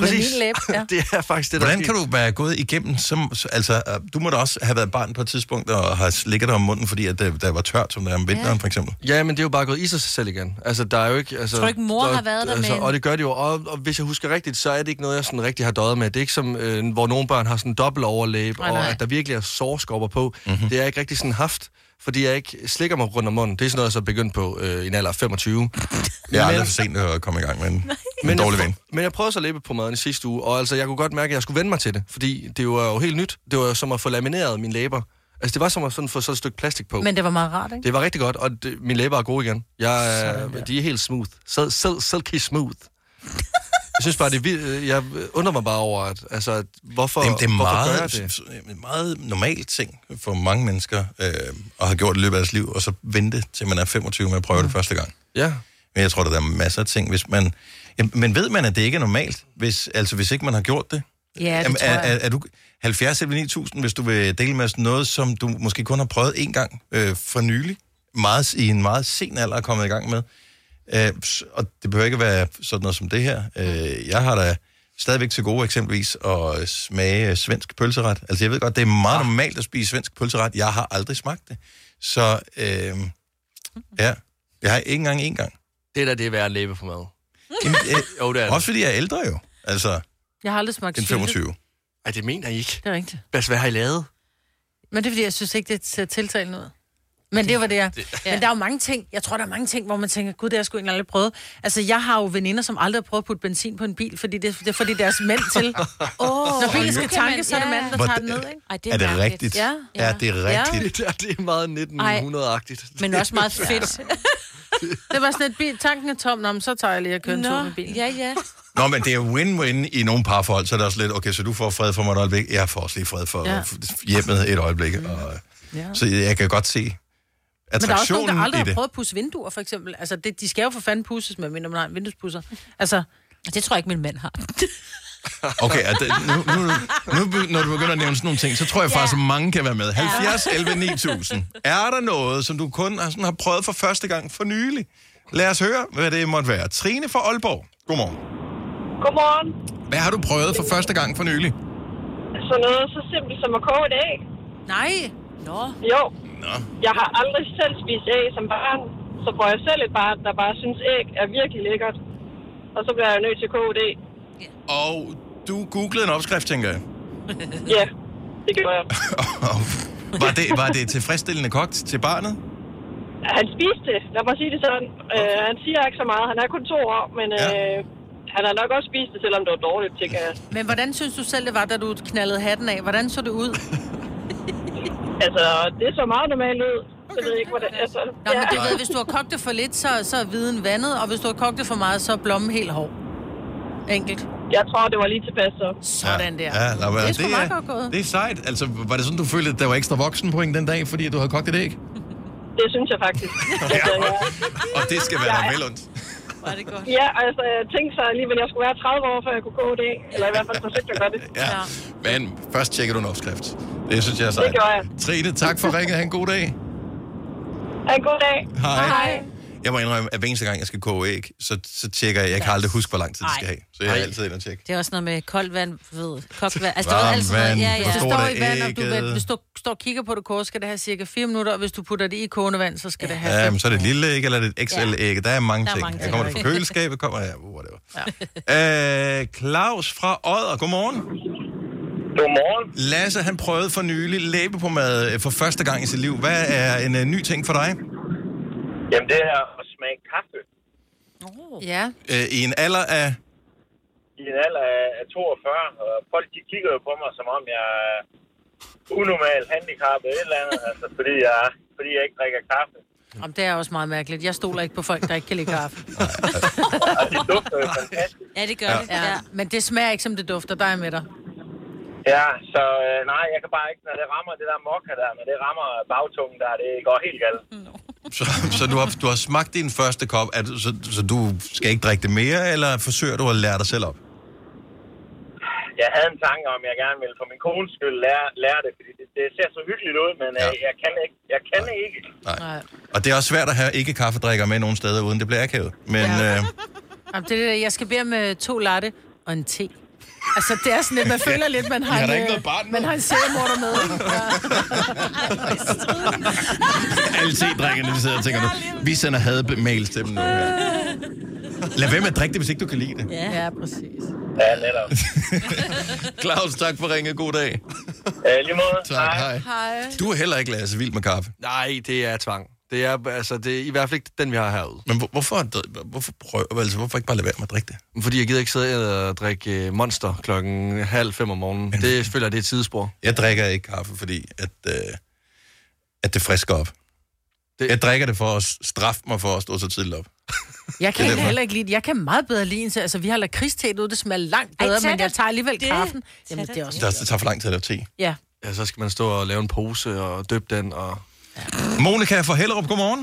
læb. Med Præcis. min læb, ja. det er faktisk det, der Hvordan kan du være gået igennem som... så- Altså, øh, du må da også have været barn på et tidspunkt og har slikket dig om munden, fordi at det, der var tørt, som der er om vinteren, for eksempel. Ja, men det er jo bare gået i sig selv igen. Altså, der er jo ikke... Altså, Tror ikke, mor der, har været der altså, med en- Og det gør det jo. Og, og, hvis jeg husker rigtigt, så er det ikke noget, jeg sådan rigtig har døjet med. Det er ikke som, øh, hvor nogle børn har sådan dobbelt overlæb, Nej, og nej. at der virkelig er sårskopper på. Mm-hmm. Det har jeg ikke rigtig sådan haft, fordi jeg ikke slikker mig rundt om munden. Det er sådan noget, jeg så begyndt på øh, i en alder af 25. Jeg er aldrig for sent at komme i gang med en, en Men dårlig jeg, ven. men jeg prøvede så læbe på maden i sidste uge, og altså, jeg kunne godt mærke, at jeg skulle vende mig til det, fordi det var jo helt nyt. Det var jo som at få lamineret mine læber. Altså, det var som at sådan få sådan et stykke plastik på. Men det var meget rart, ikke? Det var rigtig godt, og det, mine læber er gode igen. Jeg, er, de er helt smooth. Sil, sil, silky smooth. Jeg synes bare, det er vildt. Jeg undrer mig bare over, at, altså, at hvorfor, Jamen, det er hvorfor meget, gør jeg det? meget normal ting for mange mennesker øh, at have gjort i løbet af deres liv, og så vente til man er 25 med at prøve mm. det første gang. Ja. Men jeg tror, der er masser af ting, hvis man... Jamen, men ved man, at det ikke er normalt, hvis, altså hvis ikke man har gjort det? Ja, det Jamen, tror er, jeg. er, er du 70 eller 9000, hvis du vil dele med os noget, som du måske kun har prøvet en gang øh, for nylig, meget, i en meget sen alder er kommet i gang med? Øh, og det behøver ikke være sådan noget som det her. Øh, jeg har da stadigvæk til gode eksempelvis at smage svensk pølseret. Altså jeg ved godt, det er meget normalt at spise svensk pølseret. Jeg har aldrig smagt det. Så øh, ja, jeg har ikke engang en gang. Det der, det er værd at læbe på mad. Jamen, øh, Jo, det er det. også fordi jeg er ældre jo. Altså, Jeg har aldrig smagt end sylte. 25. Ej, det mener I ikke. Det er rigtigt. Hvad, hvad har I lavet? Men det er fordi, jeg synes ikke, det ser tiltalende ud. Men det var det, jeg. Men der er jo mange ting, jeg tror, der er mange ting, hvor man tænker, gud, det har jeg sgu egentlig aldrig prøvet. Altså, jeg har jo veninder, som aldrig har prøvet at putte benzin på en bil, fordi det, det er fordi deres mænd til. Åh, Når bilen skal tankes, så er det ja. manden, der tager det- den ned, ikke? Ej, Er det mærkeligt. rigtigt? Ja. Er det rigtigt? Det, der, det er meget 1900-agtigt. Men også meget fedt. Det var sådan et bil, tanken er tom, Nå, men så tager jeg lige at køre en tur med bilen. ja, ja. Nå, men det er win-win i nogle parforhold, så er det også lidt, okay, så du får fred for mig et øjeblik, jeg får også lige fred for Ja. ja. hjemmet et øjeblik. Og, Ja. så jeg kan godt se Men der er også nogen, attraktionen der aldrig har prøvet at pusse vinduer, for eksempel. Altså, det, de skal jo for fanden pusses med, mindre man har en vinduespusser. Altså, Det tror jeg ikke, min mand har. Okay, det, nu, nu, nu, når du begynder at nævne sådan nogle ting, så tror jeg faktisk, at mange kan være med. 70, 11, 9000. Er der noget, som du kun har, sådan, har prøvet for første gang for nylig? Lad os høre, hvad det måtte være. Trine fra Aalborg. Godmorgen. Godmorgen. Hvad har du prøvet for første gang for nylig? Så noget så simpelt som at koge et æg. nej. Nå. Jo. Nå. Jeg har aldrig selv spist æg som barn. Så får jeg selv et barn, der bare synes, æg er virkelig lækkert. Og så bliver jeg nødt til at koge et æg. Og du googlede en opskrift, tænker jeg. Ja, det gør jeg. Var det, var det tilfredsstillende kogt til barnet? Han spiste det. Lad mig sige det sådan. Øh, han siger ikke så meget. Han er kun to år, men øh, han har nok også spist det, selvom det var dårligt, tænker jeg. Men hvordan synes du selv, det var, da du knaldede hatten af? Hvordan så det ud? Altså, det så meget normalt ud. Så ved jeg ikke, hvordan... Altså, Nå, men det ved, hvis du har kogt det for lidt, så, så er viden vandet, og hvis du har kogt det for meget, så er blommen helt hård. Enkelt. Jeg tror, det var lige tilpas så. Sådan der. Ja, nå, men det er sgu det, meget er, godt gået. det er sejt. Altså, var det sådan, du følte, at der var ekstra voksenpoint den dag, fordi du havde kogt et æg? Det synes jeg faktisk. altså, ja. Og det skal være Ja. dig vel ondt. Var det godt? Ja, altså, jeg tænkte så alligevel, at jeg skulle være 30 år, før jeg kunne koge det. Eller i hvert fald forsøgte at gøre det. Ja. Men først tjekker du en opskrift. Det synes jeg er sejt. Det gjorde jeg. Trine, tak for ringet. Ha' en god dag. Ha' en god dag. Hej. Hej. Jeg må indrømme, at hver eneste gang, jeg skal koge æg, så, så tjekker jeg. Jeg kan aldrig huske, hvor lang tid det skal have. Så jeg er altid inde og tjekke. Det er også noget med koldt vand, ved, kogt vand. Altså, Varmt det er altid noget- vand, ja, hvor ja. Det stort står er i vand, og du, ægget? ved, hvis du står og kigger på det kort, skal det have cirka 4 minutter, og hvis du putter det i kogende vand, så skal det have Ja, fem. men så er det et lille æg, eller er det et XL-æg. Der er mange Der er ting. mange Jeg ting. kommer det fra køleskabet, kommer jeg, whatever. Ja. Øh, Claus fra Odder, godmorgen. Godmorgen. Lasse, han prøvede for nylig læbepomade for første gang i sit liv. Hvad er en uh, ny ting for dig? Jamen, det er at smage kaffe Ja. Øh, I en alder af... i en alder af af 42, og folk de kigger jo på mig, som om jeg er unormalt handicappet et eller andet, altså, fordi, jeg, fordi jeg ikke drikker kaffe. Jamen, det er også meget mærkeligt. Jeg stoler ikke på folk, der ikke kan lide kaffe. Det dufter jo fantastisk. Ja, det gør ja. det. Ja. Men det smager ikke, som det dufter. Der er med dig. Ja, så øh, nej, jeg kan bare ikke, når det rammer det der mokka der, når det rammer bagtungen der, det går helt galt. Så, så du, har, du har smagt din første kop, er du, så, så du skal ikke drikke det mere, eller forsøger du at lære dig selv op? Jeg havde en tanke om, at jeg gerne ville for min kones skyld lære, lære det, fordi det, det ser så hyggeligt ud, men ja. øh, jeg kan ikke. Jeg kan ikke. Nej. Og det er også svært at have ikke kaffedrikker med nogen steder, uden det bliver akavet. Men ja. øh, Jamen, det er jeg skal bede med to latte og en te. Altså, det er sådan lidt, man føler lidt, man har, har en, ikke øh, barn man har en seriemorder med. ikke? alle te-drikkerne, de sidder og tænker nu, vi sender hademails til dem nu. Her. Lad være med at drikke det, hvis ikke du kan lide det. Ja, ja præcis. Ja, netop. Claus, tak for ringet. God dag. Ja, lige måde. Tak, hej. Hej. Du er heller ikke, Lasse, vild med kaffe. Nej, det er tvang. Det er, altså, det er i hvert fald ikke den, vi har herude. Men hvor, hvorfor, hvorfor, prøve, altså, hvorfor ikke bare lade være med at drikke det? Fordi jeg gider ikke sidde og drikke øh, Monster klokken halv fem om morgenen. Det føler jeg, det er et tidsspor. Jeg drikker ikke kaffe, fordi at, øh, at det frisker op. Det... Jeg drikker det for at straffe mig for at stå så tidligt op. Jeg kan Det er heller ikke lide. Jeg kan meget bedre lide en. Altså, vi har lakridsteet ud, det smager langt Ej, bedre, tag men jeg tager alligevel det. kaffen. Jamen, det er også... Det, det tager for lang tid at lave te. Ja. Ja, så skal man stå og lave en pose og døbe den. Og... Monika fra Hellerup, godmorgen.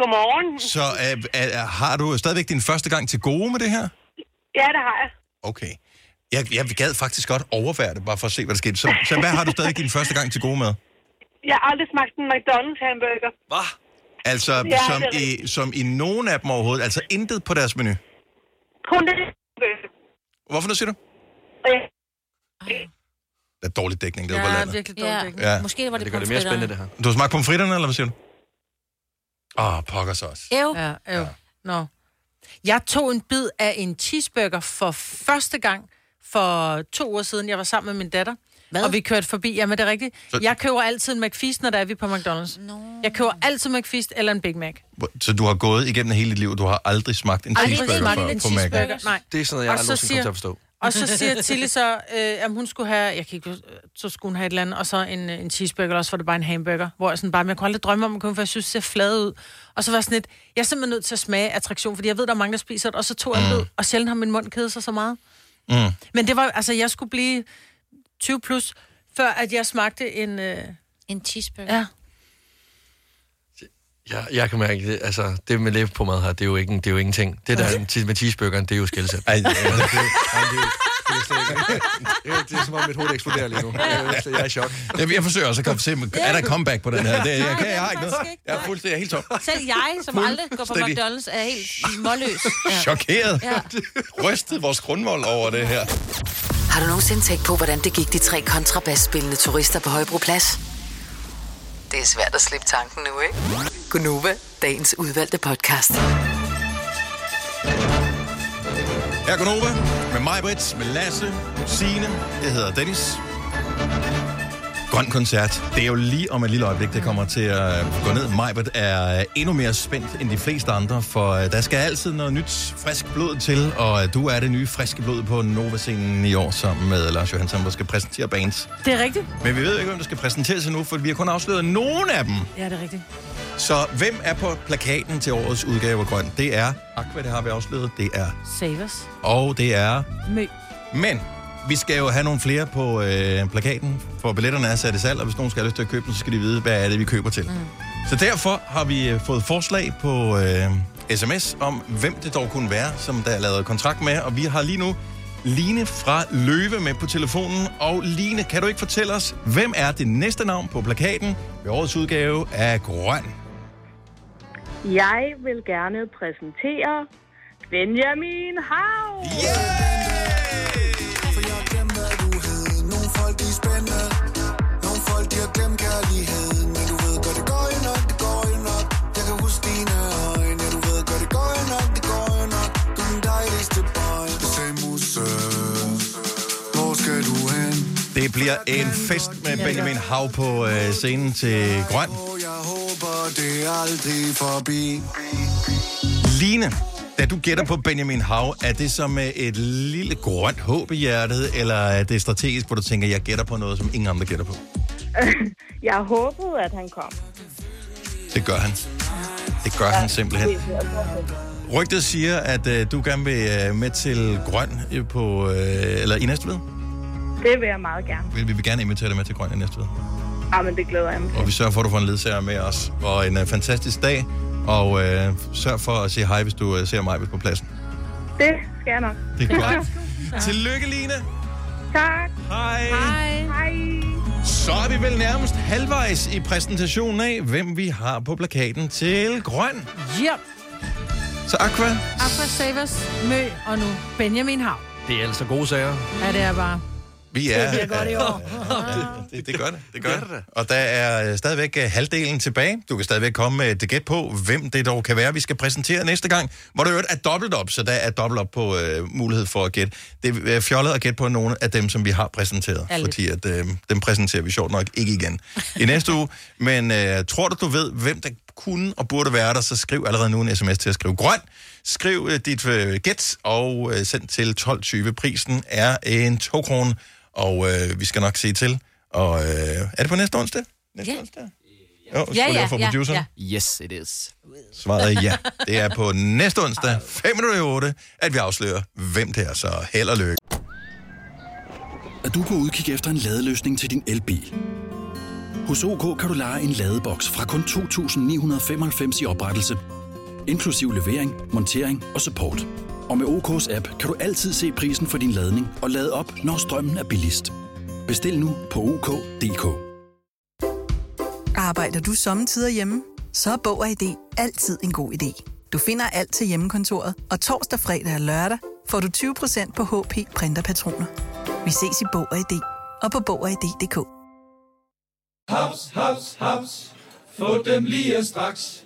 Godmorgen. Så øh, er, er, har du stadigvæk din første gang til gode med det her? Ja, det har jeg. Okay. Jeg, jeg gad faktisk godt overvære det, bare for at se, hvad der skete. Så, så hvad har du stadig din første gang til gode med? Jeg har aldrig smagt en McDonald's hamburger. Hvad? Altså, Ja, ja, som, i, som i nogen af dem overhovedet. Altså intet på deres menu. Kun det hamburger. Hvorfor nu siger du? Og Det er dårlig dækning, det på Ja, landet. virkelig Ja. dårligt. dækning. Ja. Måske var det, Det gør det mere spændende, det her. Du har smagt pomfritterne, eller hvad siger du? Åh, oh, pokker så også. Ja, ja. Nå. Jeg tog en bid af en cheeseburger for første gang for to uger siden. Jeg var sammen med min datter. Hvad? Og vi kørte forbi. Jamen, det er rigtigt. Så- Jeg køber altid en McFeast, når der er vi på McDonald's. No. Jeg køber altid McFeast eller en Big Mac. Så du har gået igennem hele dit liv, og du har aldrig smagt en Aldrig cheeseburger smagt en på Mac? cheeseburger. Nej. Det er sådan noget, jeg aldrig siger- til at forstå. Og så siger Tilly så, øh, at hun skulle have, jeg kan ikke, huske, så skulle hun have et eller andet, og så en, øh, en cheeseburger, eller også var det bare en hamburger, hvor jeg sådan bare, men jeg kunne aldrig drømme om at komme, for jeg synes, det ser flad ud. Og så var jeg sådan lidt, jeg er simpelthen nødt til at smage attraktion, fordi jeg ved, der er mange, der spiser det, og så tog jeg en bid, og sjældent har min mund kedet sig så meget. Mm. Men det var, altså, jeg skulle blive 20 plus, før at jeg smagte en... Øh, En cheeseburger. ja. Jeg, jeg kan mærke, det, altså, det med læbe på mad her, det er jo, ikke, det er jo ingenting. Det der med cheeseburgeren, det er jo skældsæt. Ej, det, er- det, er- det, er det, er- det er som om mit hoved eksploderer lige nu. Jeg, er- jeg er i chok. Jeg, jeg forsøger også at komme se, er der comeback på den her? Det, jeg, kan, jeg har ikke noget. Jeg er fuldstændig jeg er helt top. Selv jeg, som aldrig går på. McDonald's, er helt målløs. Ja. Chokeret. Ja. Rystet vores grundmål over det her. Har du nogensinde tænkt på, hvordan det gik de tre kontrabasspillende turister på Højbroplads? Det er svært at slippe tanken nu, ikke? Gunova, dagens udvalgte podcast. Her er Gunova med mig, Britt, med Lasse, Signe. Jeg hedder Dennis. Grøn koncert. Det er jo lige om et lille øjeblik, det kommer til at gå ned. Majbert er endnu mere spændt end de fleste andre, for øh, der skal altid noget nyt, frisk blod til, og øh, du er det nye friske blod på Nova-scenen i år, sammen med Lars Johansson, der skal præsentere bands. Det er rigtigt. Men vi ved ikke, hvem der skal præsenteres endnu, for vi har kun afsløret nogle af dem. Ja, det er rigtigt. Så hvem er på plakaten til årets udgave af Grøn? Det er Aqua, det har vi afsløret. Det er, Savers. og det er Mø. Men vi skal jo have nogle flere på øh, plakaten, for billetterne er sat i salg, og hvis nogen skal have lyst til at købe dem, så skal de vide, hvad er det, vi køber til. Mm. Så derfor har vi øh, fået forslag på øh, sms om, hvem det dog kunne være, som der er lavet kontrakt med, og vi har lige nu Line fra Løve med på telefonen. Og Line, kan du ikke fortælle os, hvem er det næste navn på plakaten ved årets udgave af Grøn? Jeg vil gerne præsentere Benjamin Hav. Nogle spændende. Nogle folk, de har glemt kærligheden. Men du ved godt, det går jo nok, det går jo nok. Jeg kan huske dine øjne. Du ved godt, det går jo nok, det går jo nok. Du er den dejligste boy. Du sagde, Musse, hvor skal du hen? Det bliver en fest med Benjamin Hav på øh, scenen til Grøn. Jeg håber, det er aldrig forbi. Line, da du gætter på Benjamin Hav, er det som med et lille grønt håb i hjertet, eller er det strategisk, hvor du tænker, jeg gætter på noget, som ingen andre gætter på? Jeg håbede, at han kom. Det gør han. Det gør han simpelthen. Rygtet siger, at øh, du gerne vil øh, med til Grøn øh, på, øh, eller i næste uge. Det vil jeg meget gerne. Vi, vi vil gerne invitere dig med til Grøn i næste uge. Ja, men det glæder jeg mig til. Og vi sørger for, at du får en ledsager med os. Og en uh, fantastisk dag. Og øh, sørg for at sige hej, hvis du uh, ser mig på pladsen. Det skal jeg nok. Det er godt. Tillykke, Line. Tak. Hej. Hej. Hej. Så er vi vel nærmest halvvejs i præsentationen af, hvem vi har på plakaten til Grøn. Ja. Så Aqua. Aqua Savers, Mø og nu Benjamin Hav. Det er altså gode sager. Ja, det er bare... Vi er... Det bliver godt i år. Ja, det, det gør det. Det gør det. Og der er øh, stadigvæk øh, halvdelen tilbage. Du kan stadigvæk komme med et gæt på, hvem det dog kan være, vi skal præsentere næste gang. Hvor der jo er dobbelt op, så der er dobbelt op på øh, mulighed for at gætte. Det er fjollet at gætte på nogle af dem, som vi har præsenteret. Ja, lidt. fordi at, øh, dem præsenterer vi sjovt nok ikke igen i næste uge. Men øh, tror du, du ved, hvem der kunne og burde være der, så skriv allerede nu en sms til at skrive grøn. Skriv øh, dit øh, gæt og øh, send til 12.20. Prisen er en 2 kroner, og øh, vi skal nok se til. Og øh, er det på næste onsdag? Næste Ja. onsdag? Jo, skulle jeg få produceren? Yes, it is. Svaret er ja. Det er på næste onsdag, 5 minutter i 8, at vi afslører, hvem det er. Så held og lykke. at du er på udkig efter en ladeløsning til din elbil. Hos OK kan du lege en ladeboks fra kun 2.995 i oprettelse, inklusiv levering, montering og support. Og med OK's app kan du altid se prisen for din ladning og lade op, når strømmen er billigst. Bestil nu på OK.dk. Arbejder du sommetider hjemme? Så er Bog og ID altid en god idé. Du finder alt til hjemmekontoret, og torsdag, fredag og lørdag får du 20% på HP printerpatroner. Vi ses i Bog og ID og på Bog og ID.dk. Haps, haps, haps. Få dem lige straks.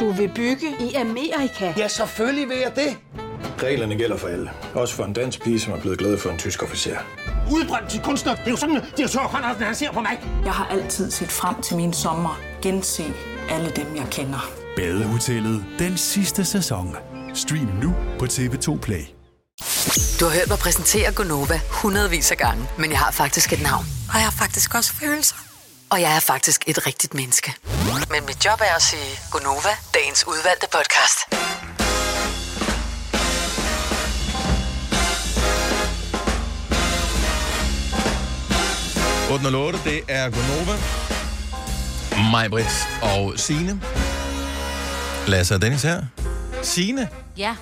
Du vil bygge i Amerika? Ja, selvfølgelig vil jeg det. Reglerne gælder for alle. Også for en dansk pige, som er blevet glad for en tysk officer. Udbrændt til kunstner. Det er jo sådan, at direktør Conradsen, han ser på mig. Jeg har altid set frem til min sommer. Gense alle dem, jeg kender. Badehotellet den sidste sæson. Stream nu på TV2 Play. Du har hørt mig præsentere Gonova hundredvis af gange, men jeg har faktisk et navn. Og jeg har faktisk også følelser. Og jeg er faktisk et rigtigt menneske. Men mit job er at sige Gonova, dagens udvalgte podcast. – 808, det er Gonova. Majbrit og Sine. Lasse og Dennis her. Sine, Ja.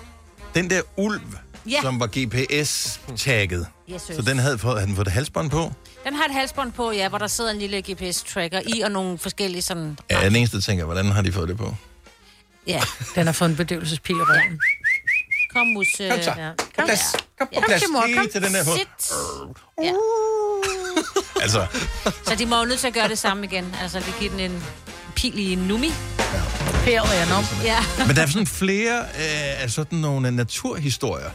den der ulv, Ja. som var GPS-tagget. Yes, Så den havde, fået, havde den fået et halsbånd på? Den har et halsbånd på, ja, hvor der sidder en lille GPS-tracker i, og nogle forskellige sådan... Ja, jeg er den eneste, der tænker, hvordan har de fået det på? Ja. Den har fået en bedøvelsespil i røven. Kom, Musse. Kom så. Ja. Kom plads. Kom Ja. på plads. Kom, mor, kom. til den der hund. Sit. Ja. Altså, Så de må jo nødt til at gøre det samme igen. Altså, vi giver den en pil i en numi. Per og Janom. Ja. men der er sådan flere øh, af sådan nogle naturhistorier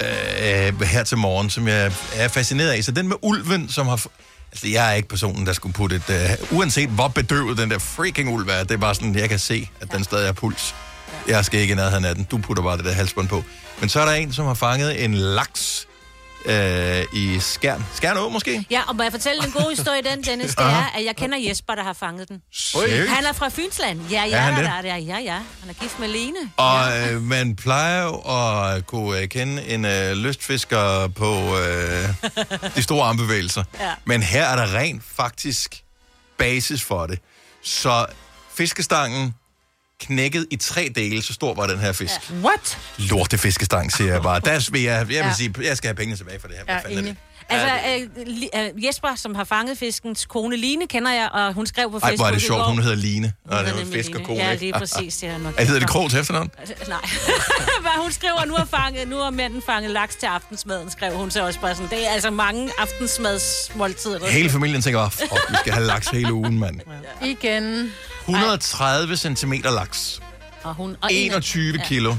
øh, her til morgen, som jeg er fascineret af. Så den med ulven, som har... Altså, jeg er ikke personen, der skulle putte et... Øh, uanset hvor bedøvet den der freaking ulv er, det er bare sådan, jeg kan se, at den stadig har puls. Jeg skal ikke i nærheden af den. Du putter bare det der halsbånd på. Men så er der en, som har fanget en laks øh, i Skjern. Skjern Å, måske? Ja, og må jeg fortælle en god historie den, Dennis? Det er, at jeg kender Jesper, der har fanget den. Seriøst? Han er fra Fynsland. Ja, ja, Er han der, det? der, der, ja, ja. Han er gift med Lene. Og øh, man plejer jo at kunne øh, kende en øh, lystfisker på øh, de store armbevægelser. Ja. Men her er der rent faktisk basis for det. Så fiskestangen knækket i tre dele, så stor var den her fisk. Ja. What? Lorte fiskestang, siger jeg bare. Der vil jeg, jeg vil Ja. sige, jeg skal have pengene tilbage for det her. Hvad Ja, fanden er det? Altså, øh, øh, Jesper, som har fanget fiskens kone Line, kender jeg, og hun skrev på Ej, Facebook hvor er det sjovt, hun hedder Line. Og det er fisk og kone, Ja, ikke? lige præcis, det er nok Er, hedder det. Krog til efternavn? Altså, Nej. Hvad hun skriver, nu har, fanget, nu har mænden fanget laks til aftensmaden, skrev hun så også bare sådan. Det er altså mange aftensmadsmåltider. der Hele familien tænker fuck, vi skal have laks hele ugen, mand. Igen. 130 cm laks. Og hun, og 21 Ja. kilo.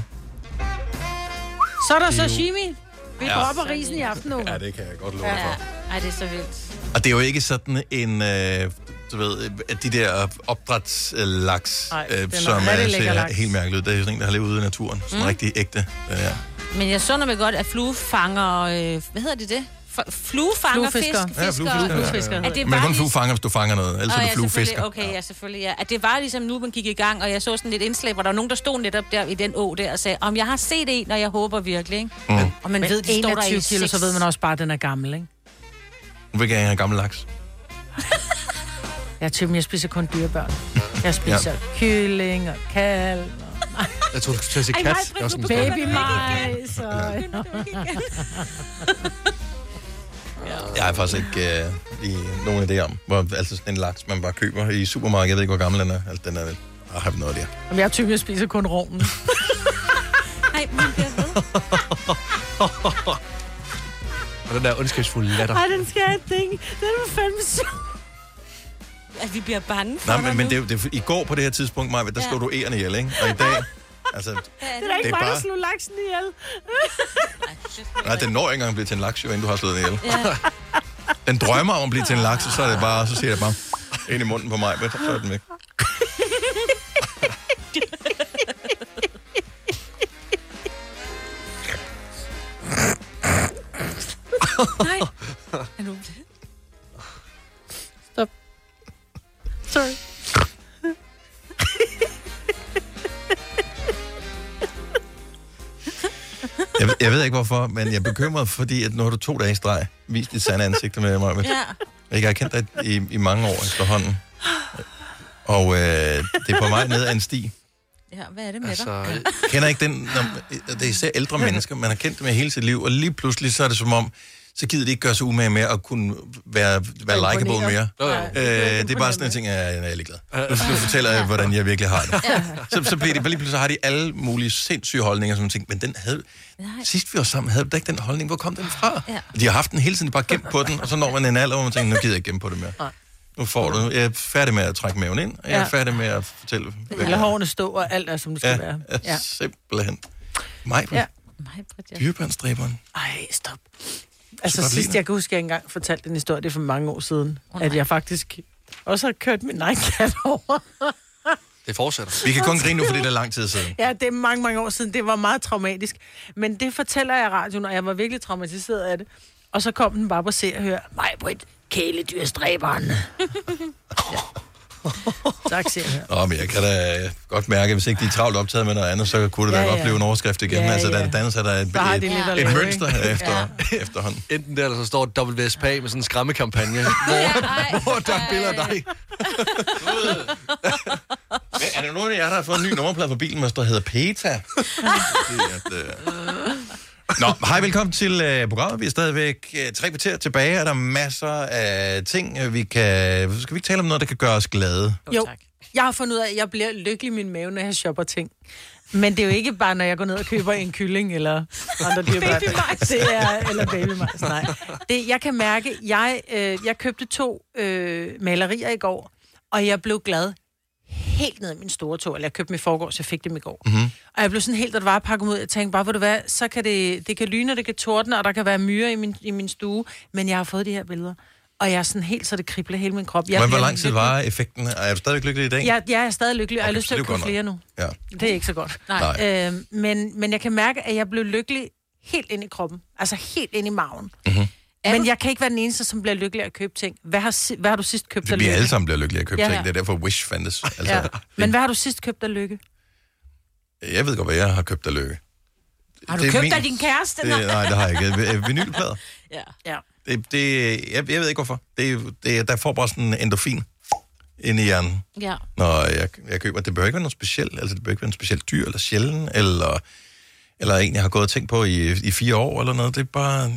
Så er der er sashimi. Vi Ja. dropper risen i aften nu. Ja, det kan jeg godt love Ja. for. Ej, det er så vildt. Og det er jo ikke sådan en, øh, du ved, at de der opdrætslaks, øh, er som er, ser laks. helt mærkeligt ud. Det er sådan en, der har levet ude i naturen. Sådan Mm. rigtig ægte. Den er. Men jeg så mig godt, at fluefanger... Øh, hvad hedder det det? Fluefanger fisk, Fluefisker. Ja, fluefisker. Fluefisker. Ja, At det Men det er var kun lige- fluefanger, hvis du fanger noget. Ellers Åh, er ja, du fluefisker. Okay, ja, selvfølgelig, ja. At det var ligesom nu, man gik i gang, og jeg så sådan et indslag, hvor der var nogen, der stod netop der i den å der og sagde, om jeg har set en, og jeg håber virkelig, ikke? Mm. Og man Men ved, de står der i 21 kilo, så ved man også bare, at den er gammel, ikke? Vil jeg gerne have gammel laks. Jeg er typen, jeg spiser kun dyrebørn. Jeg spiser ja. kylling og kalv. Og... Jeg tror, du skulle til at sige Ej, kat. er også en bestemt. Baby majs. Og... Jeg har faktisk ikke øh, lige nogen idé om, hvor, altså sådan en laks, man bare køber i supermarkedet. Jeg ved ikke, hvor gammel den er. Altså, den er vel... Jeg har noget der. Jamen, jeg er typen, jeg spiser kun rovnen. Ej, men det Og den der ondskabsfulde latter. Ej, den skal jeg tænke. Den er fandme sjov. At vi bliver bange for Nej, dig men, men nu. det, er det, i går på det her tidspunkt, Maja, der Ja. slog du ærerne ihjel, ikke? Og i dag, altså, Det er da Det ikke er mig, der bare- slog laksen ihjel. nej, den når ikke engang at blive til en laks, jo, inden du har slået den ihjel. Ja. Den drømmer om at blive til en laks, og så er det bare, så siger jeg bare ind i munden på mig, men så er den væk. Nej. Stop. Sorry. Jeg, ved- jeg ved ikke hvorfor, men jeg er bekymret, fordi at nu har du to dage i streg vist dit sande ansigt med mig. Ja. Jeg har kendt dig i, i mange år efterhånden. Og øh, det er på vej ned ad en sti. Ja, hvad er det med altså, dig? Kender ikke den, når, det er især ældre mennesker, man har kendt dem i hele sit liv, og lige pludselig så er det som om, så gider de ikke gøre sig umage med at kunne være, være likeable mere. Imponeret. Øh, det er bare sådan en ting, at jeg er ligeglad. Nu, nu fortæller jeg, hvordan jeg virkelig har det. Så, så bliver det, lige pludselig så har de alle mulige sindssyge holdninger, som tænker, men den havde, sidst vi var sammen, havde du da ikke den holdning, hvor kom den fra? Ja. De har haft den hele tiden, bare gemt på den, og så når man en alder, hvor man tænker, nu gider jeg ikke gemme på det mere. Nu får du, jeg er færdig med at trække maven ind, og jeg er Ja. færdig med at fortælle, jeg er. hårene stå, og alt er, som det skal Ja, være. ja, simpelthen. Mig, Ja. ja. dyrebørnsdræberen. Ej, stop. Altså sidst, jeg kan huske, at jeg engang fortalte en historie, det er for mange år siden, oh, at jeg faktisk også har kørt min egen kat over. Det fortsætter. Vi kan kun grine nu, fordi det er lang tid siden. Ja, det er mange, mange år siden. Det var meget traumatisk. Men det fortæller jeg i radioen, og jeg var virkelig traumatiseret af det. Og så kom den bare på se og høre, mig på et kæledyrstræberen. tak, siger jeg. Nå, men jeg kan da godt mærke, at hvis ikke de er travlt optaget med noget andet, så kunne det da Ja, godt ja. blive en overskrift igen. Ja, altså, der ja. er dannet sig der er et, et, et, lave, mønster efter, efterhånden. Enten der, eller så står WSPA med sådan en skræmmekampagne, hvor, hvor der er billeder af dig. Men er der nogen af jer, der har fået en ny nummerplade på bilen, der hedder PETA? Det er, at, øh... Nå, hej, velkommen til øh, programmet. Vi er stadigvæk øh, tre kvarter tilbage, og der er masser af ting, øh, vi kan... Skal vi ikke tale om noget, der kan gøre os glade? Jo, jeg har fundet ud af, at jeg bliver lykkelig i min mave, når jeg shopper ting. Men det er jo ikke bare, når jeg går ned og køber en kylling eller andre dyrbørn. Det er, eller babymajs, nej. Det, jeg kan mærke, jeg, øh, jeg købte to øh, malerier i går, og jeg blev glad helt ned i min store tog. Eller jeg købte dem i forgårs, jeg fik dem i går. Mm-hmm. Og jeg blev sådan helt, at var pakket ud. Jeg tænkte bare, ved du hvad, så kan det, det kan lyne, og det kan tordne, og der kan være myrer i min, i min stue. Men jeg har fået de her billeder. Og jeg er sådan helt, så det kribler hele min krop. Jeg Men hvor lang tid var effekten? Er du stadig lykkelig i dag? Jeg, jeg er stadig lykkelig, og jeg har Okay, lyst til at er flere nu. Ja. Det er ikke så godt. Nej. Øh, men, men jeg kan mærke, at jeg blev lykkelig helt ind i kroppen. Altså helt ind i maven. Mm-hmm. Men jeg kan ikke være den eneste, som bliver lykkelig af at købe ting. Hvad har, hvad har du sidst købt af Vi lykke? alle sammen bliver lykkelige af at købe Ja. ting. Det er derfor Wish fandtes. Altså, Ja. Men hvad har du sidst købt af lykke? Jeg ved godt, hvad jeg har købt af lykke. Har du Det er købt min- af din kæreste? Det, nej, det har jeg ikke. Vinylplader. Ja. ja. Det, det, jeg, jeg ved ikke hvorfor. Det, det, der får bare sådan en endorfin ind i hjernen, Ja. når jeg, jeg køber. Det bør ikke være noget specielt. Altså, det bør ikke være en specielt dyr eller sjælden, eller, eller en, jeg har gået og tænkt på i, i fire år eller noget. Det er bare...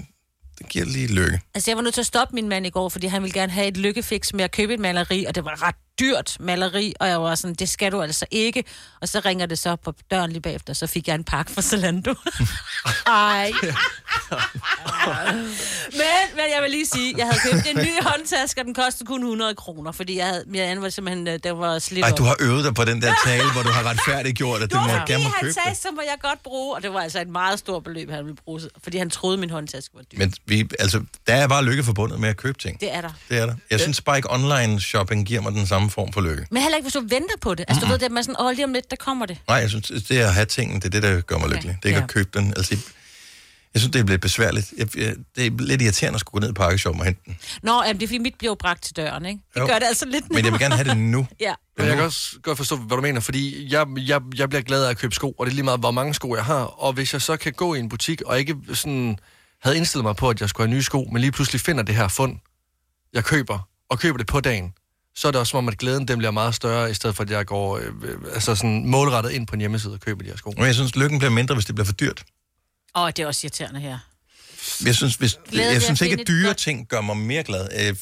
Det giver lige lykke. Altså, jeg var nødt til at stoppe min mand i går, fordi han ville gerne have et lykkefix med at købe et maleri, og det var ret dyrt maleri, og jeg var sådan, det skal du altså ikke. Og så ringer det så på døren lige bagefter, så fik jeg en pakke fra Zalando. Ej. men, men jeg vil lige sige, jeg havde købt en ny håndtaske, og den kostede kun 100 kroner, fordi jeg havde, min anden var simpelthen, øh, den var slidt Ej, op. du har øvet dig på den der tale, hvor du har retfærdigt gjort, at det må jeg gerne må han købe sagde, det. så må jeg godt bruge, og det var altså et meget stort beløb, han ville bruge, fordi han troede, min håndtaske var dyr. Men vi, altså, der er bare lykke forbundet med at købe ting. Det er der. Det er der. Jeg synes bare ikke, online shopping giver mig den samme form for lykke. Men heller ikke, hvis du venter på det. Altså, du ved, det er man sådan, åh, lige om lidt, der kommer det. Nej, jeg synes, det er at have tingene, det er det, der gør mig lykkelig. Det er ikke Ja. at købe den. Altså, jeg, synes, det er lidt besværligt. Jeg, jeg, det er lidt irriterende at skulle gå ned i pakkeshop og hente den. Nå, jamen, det er fordi, mit bliver bragt til døren, ikke? Det Jo. gør det altså lidt Men jeg vil gerne have det nu. Ja. Men jeg kan også godt forstå, hvad du mener, fordi jeg, jeg, jeg bliver glad af at købe sko, og det er lige meget, hvor mange sko jeg har. Og hvis jeg så kan gå i en butik, og ikke sådan havde indstillet mig på, at jeg skulle have nye sko, men lige pludselig finder det her fund, jeg køber, og køber det på dagen, så er det også som om, at glæden den bliver meget større, i stedet for, at jeg går øh, øh, altså sådan målrettet ind på en hjemmeside og køber de her sko. Og jeg synes, lykken bliver mindre, hvis det bliver for dyrt. Åh, det er også irriterende her. Jeg synes, hvis, Glæde jeg at synes ikke, finde at dyre godt- ting gør mig mere glad. Øh,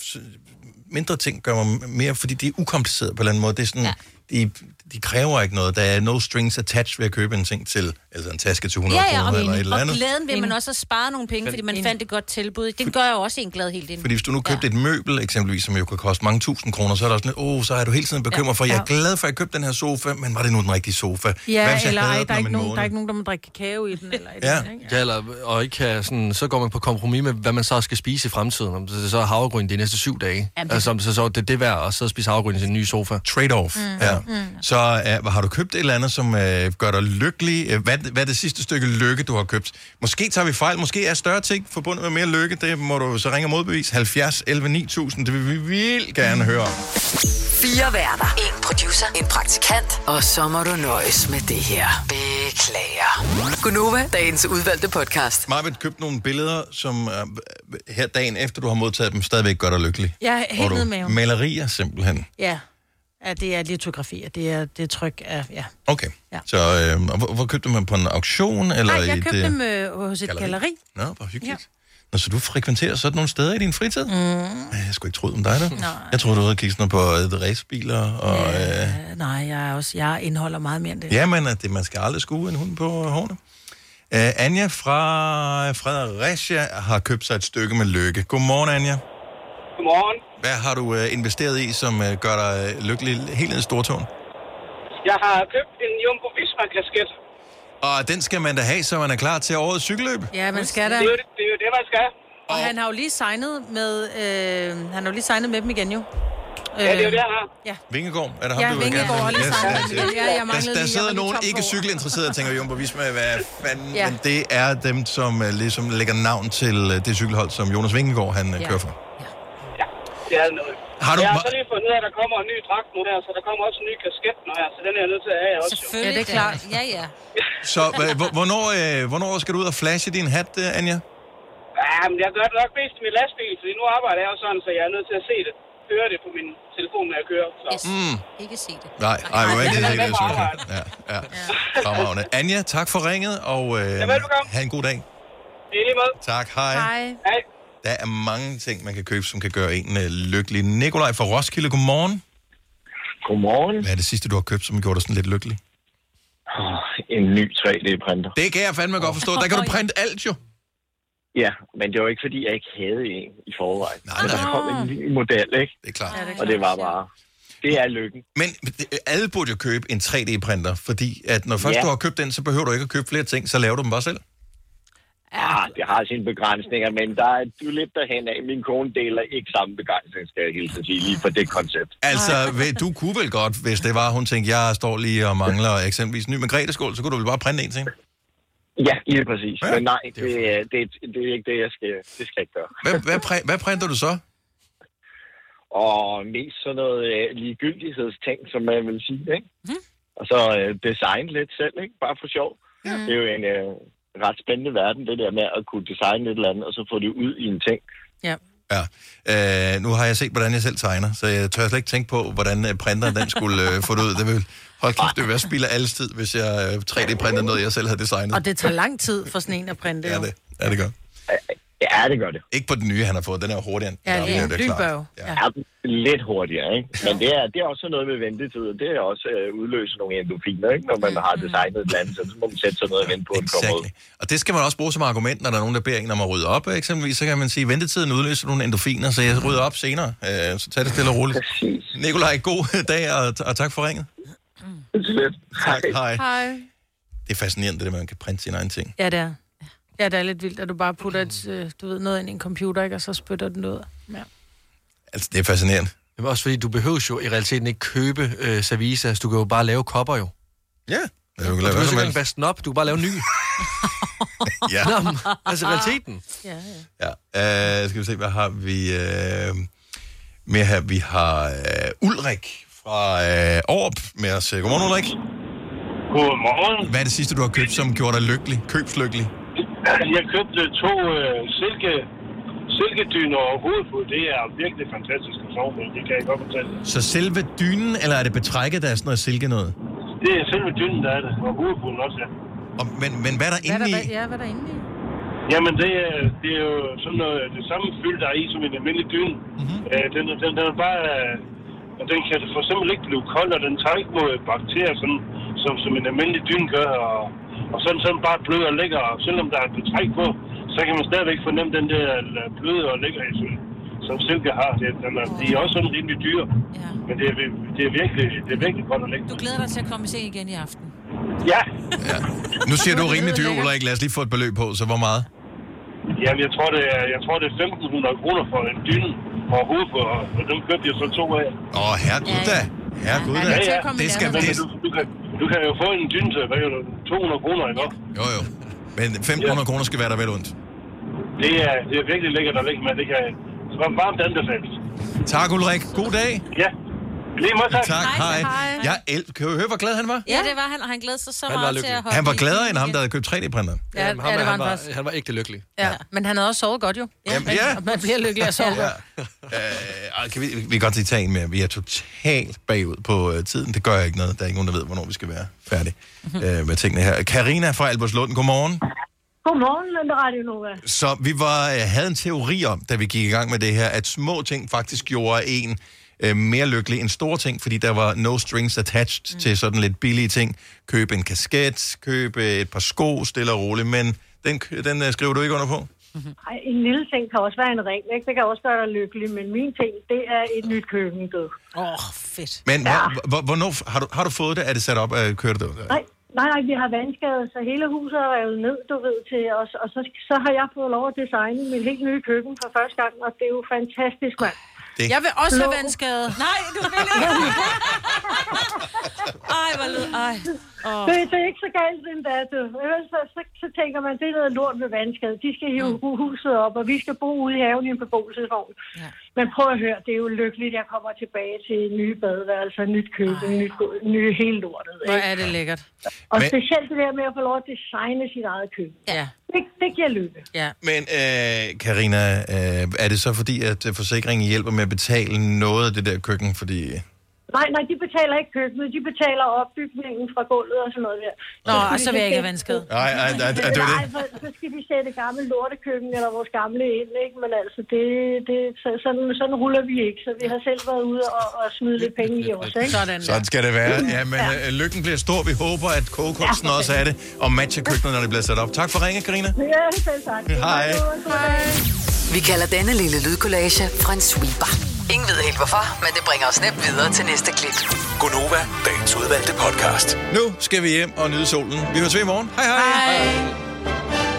Mindre ting gør mig mere, fordi det er ukompliceret på en eller anden måde. Det er sådan, ja. de, de kræver ikke noget. Der er no strings attached ved at købe en ting til, altså en taske til 100 Ja, ja, kroner og, eller et eller og andet. glæden ved, at man også har sparet nogle penge, fordi man fandt et godt tilbud. Det gør jo også en glad helt ind. Fordi hvis du nu købte ja. et møbel, eksempelvis, som jo kan koste mange tusind kroner, så er der lidt, åh, oh, så er du hele tiden bekymret for, jeg er glad for, at jeg købte den her sofa, men var det nu den rigtige sofa? Hvad Ja, hvis jeg eller ej, der er, ikke en nogen, der er ikke nogen, der må drikke kakao i den. Eller et Ja. eller ikke? Ja, eller, og ikke kan sådan, så går man på kompromis med, hvad man så skal spise i fremtiden. Om det så er havregryn de næste syv dage. Jamen, det- Altså, om så, så det er det værd at sidde og spise havregryn i sin nye sofa. Trade-off, mm. ja. Mm. Så uh, har du købt et eller andet, som uh, gør dig lykkelig? Uh, hvad, hvad er det sidste stykke lykke, du har købt? Måske tager vi fejl. Måske er større ting forbundet med mere lykke. Det må du så ringe og modbevis. 70 11 9000. Det vil vi vildt gerne høre om. Fire værter. En producer. En praktikant. Og så må du nøjes med det her. Beklager. Gunova, dagens udvalgte podcast. Marvind købte nogle billeder, som uh, her dagen efter, du har modtaget dem, stadigvæk gør dig lykkelig. Ja, helt ned maven. Malerier simpelthen. Ja. Ja, det er litografier. Det er, det er tryk af, ja. Okay. Ja. Så øh, og hvor, hvor købte du dem på en auktion? Eller Nej, i jeg købte øh, dem øh, hos et galleri? galleri. Nå, hvor hyggeligt. Ja. Nå, så du frekventerer sådan nogle steder i din fritid? Mm. Jeg skulle ikke troet om dig, da. Nej. Jeg troede, du havde kigget sådan noget på øh, racebiler. Og, øh, Øh, nej, jeg, er også, jeg indeholder meget mere end det. ja, men at det, man skal aldrig skue en hund på hårene. Øh, Anja fra Fredericia har købt sig et stykke med lykke. Godmorgen, Anja. Godmorgen. Hvad har du øh, investeret i, som øh, gør dig øh, lykkelig helt ned i stortåen? Jeg har købt en Jumbo Visma-kasket. Og den skal man da have, så man er klar til årets cykelløb. Ja, man skal da. Det er jo det, det, er jo det man skal. Og han har jo lige signet med, øh, han har jo lige signet med dem igen jo. Ja, det er jo det, han har. Ja. Vingegård, er det ham, Ja, du vil Vingegård gerne Yes, yes, yes. Ja, jeg Der, der jeg sidder nogen ikke cykelinteresserede og tænker, Jumbo Visma, hvad fanden? Ja. Men det er dem, som uh, ligesom lægger navn til uh, det cykelhold, som Jonas Vingegaard han uh, Ja. kører for. Det er noget. Har du- Jeg har så lige fundet ud af, at der kommer en ny dragt nu her, så der kommer også en ny kasket nu her, så den er jeg nødt til at have også. Selvfølgelig. Ja, det er klart. Ja, ja. Så hvornår, uh, hvornår skal du ud og flashe din hat, uh, Anja? Ja, men jeg gør det nok mest i min lastbil, fordi nu arbejder jeg jo sådan, så jeg er nødt til at se det. Høre det på min telefon, når jeg kører. Så. Yes. Mm. Ikke se det. Nej, ej, hvor er det det arbejde. Ja, ja. Fremragende. Anja, tak for ringet, og uh, velbekomme. have en god dag. Det er lige måde. Tak, hej. Hej. Der er mange ting, man kan købe, som kan gøre en uh, lykkelig. Nikolaj fra Roskilde, godmorgen. Godmorgen. Hvad er det sidste, du har købt, som gjorde dig sådan lidt lykkelig? Oh, en ny 3D-printer. Det kan jeg fandme godt forstå. Der kan du printe alt jo. Ja, men det var ikke, fordi jeg ikke havde en i forvejen. Nej, men der kom en ny model, ikke? Det er klart. Ja, det er Og det var bare... Det er lykken. Men alle burde jo købe en 3D-printer, fordi at når først Ja. du har købt den, så behøver du ikke at købe flere ting, så laver du dem bare selv. Ah, det har sine begrænsninger, men der er du lidt derhen af. Min kone deler ikke samme begejstring, skal jeg helt sige, lige for det koncept. Altså, ved- du kunne vel godt, hvis det var, hun tænkte, jeg står lige og mangler eksempelvis en ny margrethe så kunne du vel bare printe en til hende? Ja, lige præcis. Ja. Men nej, det, er- det, er- det er ikke det, jeg skal, det skal jeg ikke gøre. Hvad, hvad, præ- hvad printer du så? Og mest sådan noget øh, ligegyldighedsting, som man vil sige, ikke? Mhm. Og så øh, design lidt selv, ikke? Bare for sjov. Ja. Det er jo en øh, ret spændende verden, det der med at kunne designe et eller andet, og så få det ud i en ting. Ja. Ja. Øh, nu har jeg set, hvordan jeg selv tegner, så jeg tør slet ikke tænke på, hvordan øh, printeren den skulle øh, få det ud. Det vil, hold kæft, det vil være spild af alles tid, hvis jeg øh, 3D-printer noget, jeg selv havde designet. Og det tager lang tid for sådan en at printe. Ja, det, ja, det gør. Ja, det gør det. Ikke på den nye, han har fået. Den er hurtigere end den Ja, gamle, det er det er klart. lynbørg. Ja. Lidt hurtigere, ikke? Men det er, det er også noget med ventetid, og det er også øh, udløse nogle endorfiner, ikke? Når man har designet et eller andet, så må man sætte sig noget og vente på, at den kommer ud. Og det skal man også bruge som argument, når der er nogen, der beder en om at rydde op. Eksempelvis, så kan man sige, at ventetiden udløser nogle endorfiner, så jeg rydder op senere. Øh, så tag det stille og roligt. Nikolaj, god dag, og, og tak for ringet. Tak, hej. Hej. Det er fascinerende, det der, man kan printe sine egne ting. Ja, det er. Ja, det er lidt vildt, at du bare putter et, øh, du ved, noget ind i en computer, ikke? og så spytter den ud. Ja. Altså, det er fascinerende. Det er også fordi, du behøver jo i realiteten ikke købe øh, services. Du kan jo bare lave kopper jo. Ja. Du kan kan lave ikke helst. baste den op, du kan bare lave en ny. Ja. Nå, men, altså realiteten. Ja, ja. Ja, uh, skal vi se, hvad har vi uh, mere her? Vi har uh, Ulrik fra uh, Orb med os. Godmorgen, Ulrik. Godmorgen. Hvad er det sidste, du har købt, som gjorde dig lykkelig? Købslykkelig? Jeg købte to øh, silke, silkedyner og hovedfod. Det er virkelig fantastisk at sove med. Det kan jeg godt fortælle. Så selve dynen, eller er det betrækket, der er sådan noget silke noget? Det er selve dynen, der er det. Og hovedfoden også, ja. Og, men, men hvad er der Hvad er inde der, i? hvad- ja, hvad er der inde i? Jamen, det er, det er jo sådan noget, det samme fyld, der er i som en almindelig dyne. Mm-hmm. Øh, den, er- den, den er bare... øh, Og den kan for eksempel ikke blive kold, og den tager ikke mod bakterier, sådan, som, som en almindelig dyne gør. Og, og sådan, sådan bare blød og lækker. Og selvom der er et betræk på, så kan man stadigvæk fornemme den der øh, bløde og lækkerhed, som, som silke har. Det, den er, de er også sådan rimelig dyre. Ja. Men det er, det er virkelig, det er virkelig godt at lægge. Du glæder dig til at komme i seng igen i aften. Ja. Nu siger du rimelig dyr, Ulrik. Lad os lige få et beløb på, så hvor meget? Jamen, jeg tror, det er, jeg tror, det er 1.500 kroner for en dyne og hovedfod, og dem købte jeg så to af. Åh, oh, herregud da. Herregud da. Det skal, det, du, du, kan, du kan jo få en dyne hvad er det, 200 kroner, ikke? jo, jo. Men 1.500 kroner skal være der vel ondt. Det er, det er virkelig lækkert at lægge med, det kan varmt anbefales. Tak, Ulrik. God dag. Ja. Lige måde, tak. Tak, hej. Jeg el- kan du høre, hvor glad han var? Ja, det var han, og han glædede sig så Han var meget til lykkelig. at hoppe Han var i gladere end ham, der havde købt 3D-printeren. Ja, Jamen, ja, det var han han, var, han var ægte lykkelig. Ja, men han havde også sovet godt jo. Ja. Jamen, ja. Og man bliver lykkelig af at sove godt. Ej, kan vi, vi kan godt lige tage en mere. Vi er totalt bagud på uh, tiden. Det gør jeg ikke noget. Der er ikke nogen, der ved, hvornår vi skal være færdige uh, med tingene her. Karina fra Albertslund, godmorgen. Godmorgen, Radio Nova. Så vi var, uh, havde en teori om, da vi gik i gang med det her, at små ting faktisk gjorde en uh, mere lykkelig end store ting, fordi der var no strings attached mm. til sådan lidt billige ting. Køb en kasket, køb øh, et par sko, stille og roligt, men den, den uh, skriver du ikke under på? Ej, en lille ting kan også være en ring, ikke? Det kan også gøre dig lykkelig, men min ting, det er et nyt køkken, du. Åh, oh, fedt. Men ja. hvor, hvor, hvornår har du, har du fået det? Er det sat op? Kører det? Nej, nej, nej, vi har vandskade, så hele huset er revet ned, du ved, til os. Og så, så har jeg fået lov at designe mit helt nye køkken for første gang, og det er jo fantastisk, mand. Det. Jeg vil også have Blå. vandskade. Nej, du vil ikke. Ej, hvor led. Ej. Oh. Det, det er ikke så galt, den der, du. Ellers så, så, så tænker man, det er noget lort med vandskade. De skal hive mm. huset op, og vi skal bo ude i haven i en beboelsesvogn. Ja. Men prøv at høre, det er jo lykkeligt, jeg kommer tilbage til nye badeværelser, nyt køkken, nyt, nye hele lortet. Hvor Ikke? er det lækkert. Og Men- specielt det der med at få lov at designe sit eget køkken. Ja. Det, det giver lykke. Ja. Men øh, Karina, øh, er det så fordi, at øh, forsikringen hjælper med at betale noget af det der køkken? Fordi... Nej, nej, de betaler ikke køkkenet, de betaler opbygningen fra gulvet og sådan noget der. Nå, vi så vil jeg ikke have vandskade. Nej, nej, nej, det er det. Nej, så, så skal vi sætte gammel lortekøkken eller vores gamle ind, ikke? Men altså, det, det, så, sådan, sådan ruller vi ikke. Så vi har selv været ude og, og smide lidt penge i os, ikke? Sådan Sådan skal det være. Ja, men øh, lykken bliver stor. Vi håber, at kogekunsten også er det. Og matcher køkkenet, når det bliver sat op. Tak for ringen, Karina. Ja, selv tak. Hej. Vi kalder denne lille lydkollage en sweeper. Ingen ved helt hvorfor, men det bringer os nemt videre til næste klip. Gonova, dagens udvalgte podcast. Nu skal vi hjem og nyde solen. Vi høres ved i morgen. Hej hej. hej.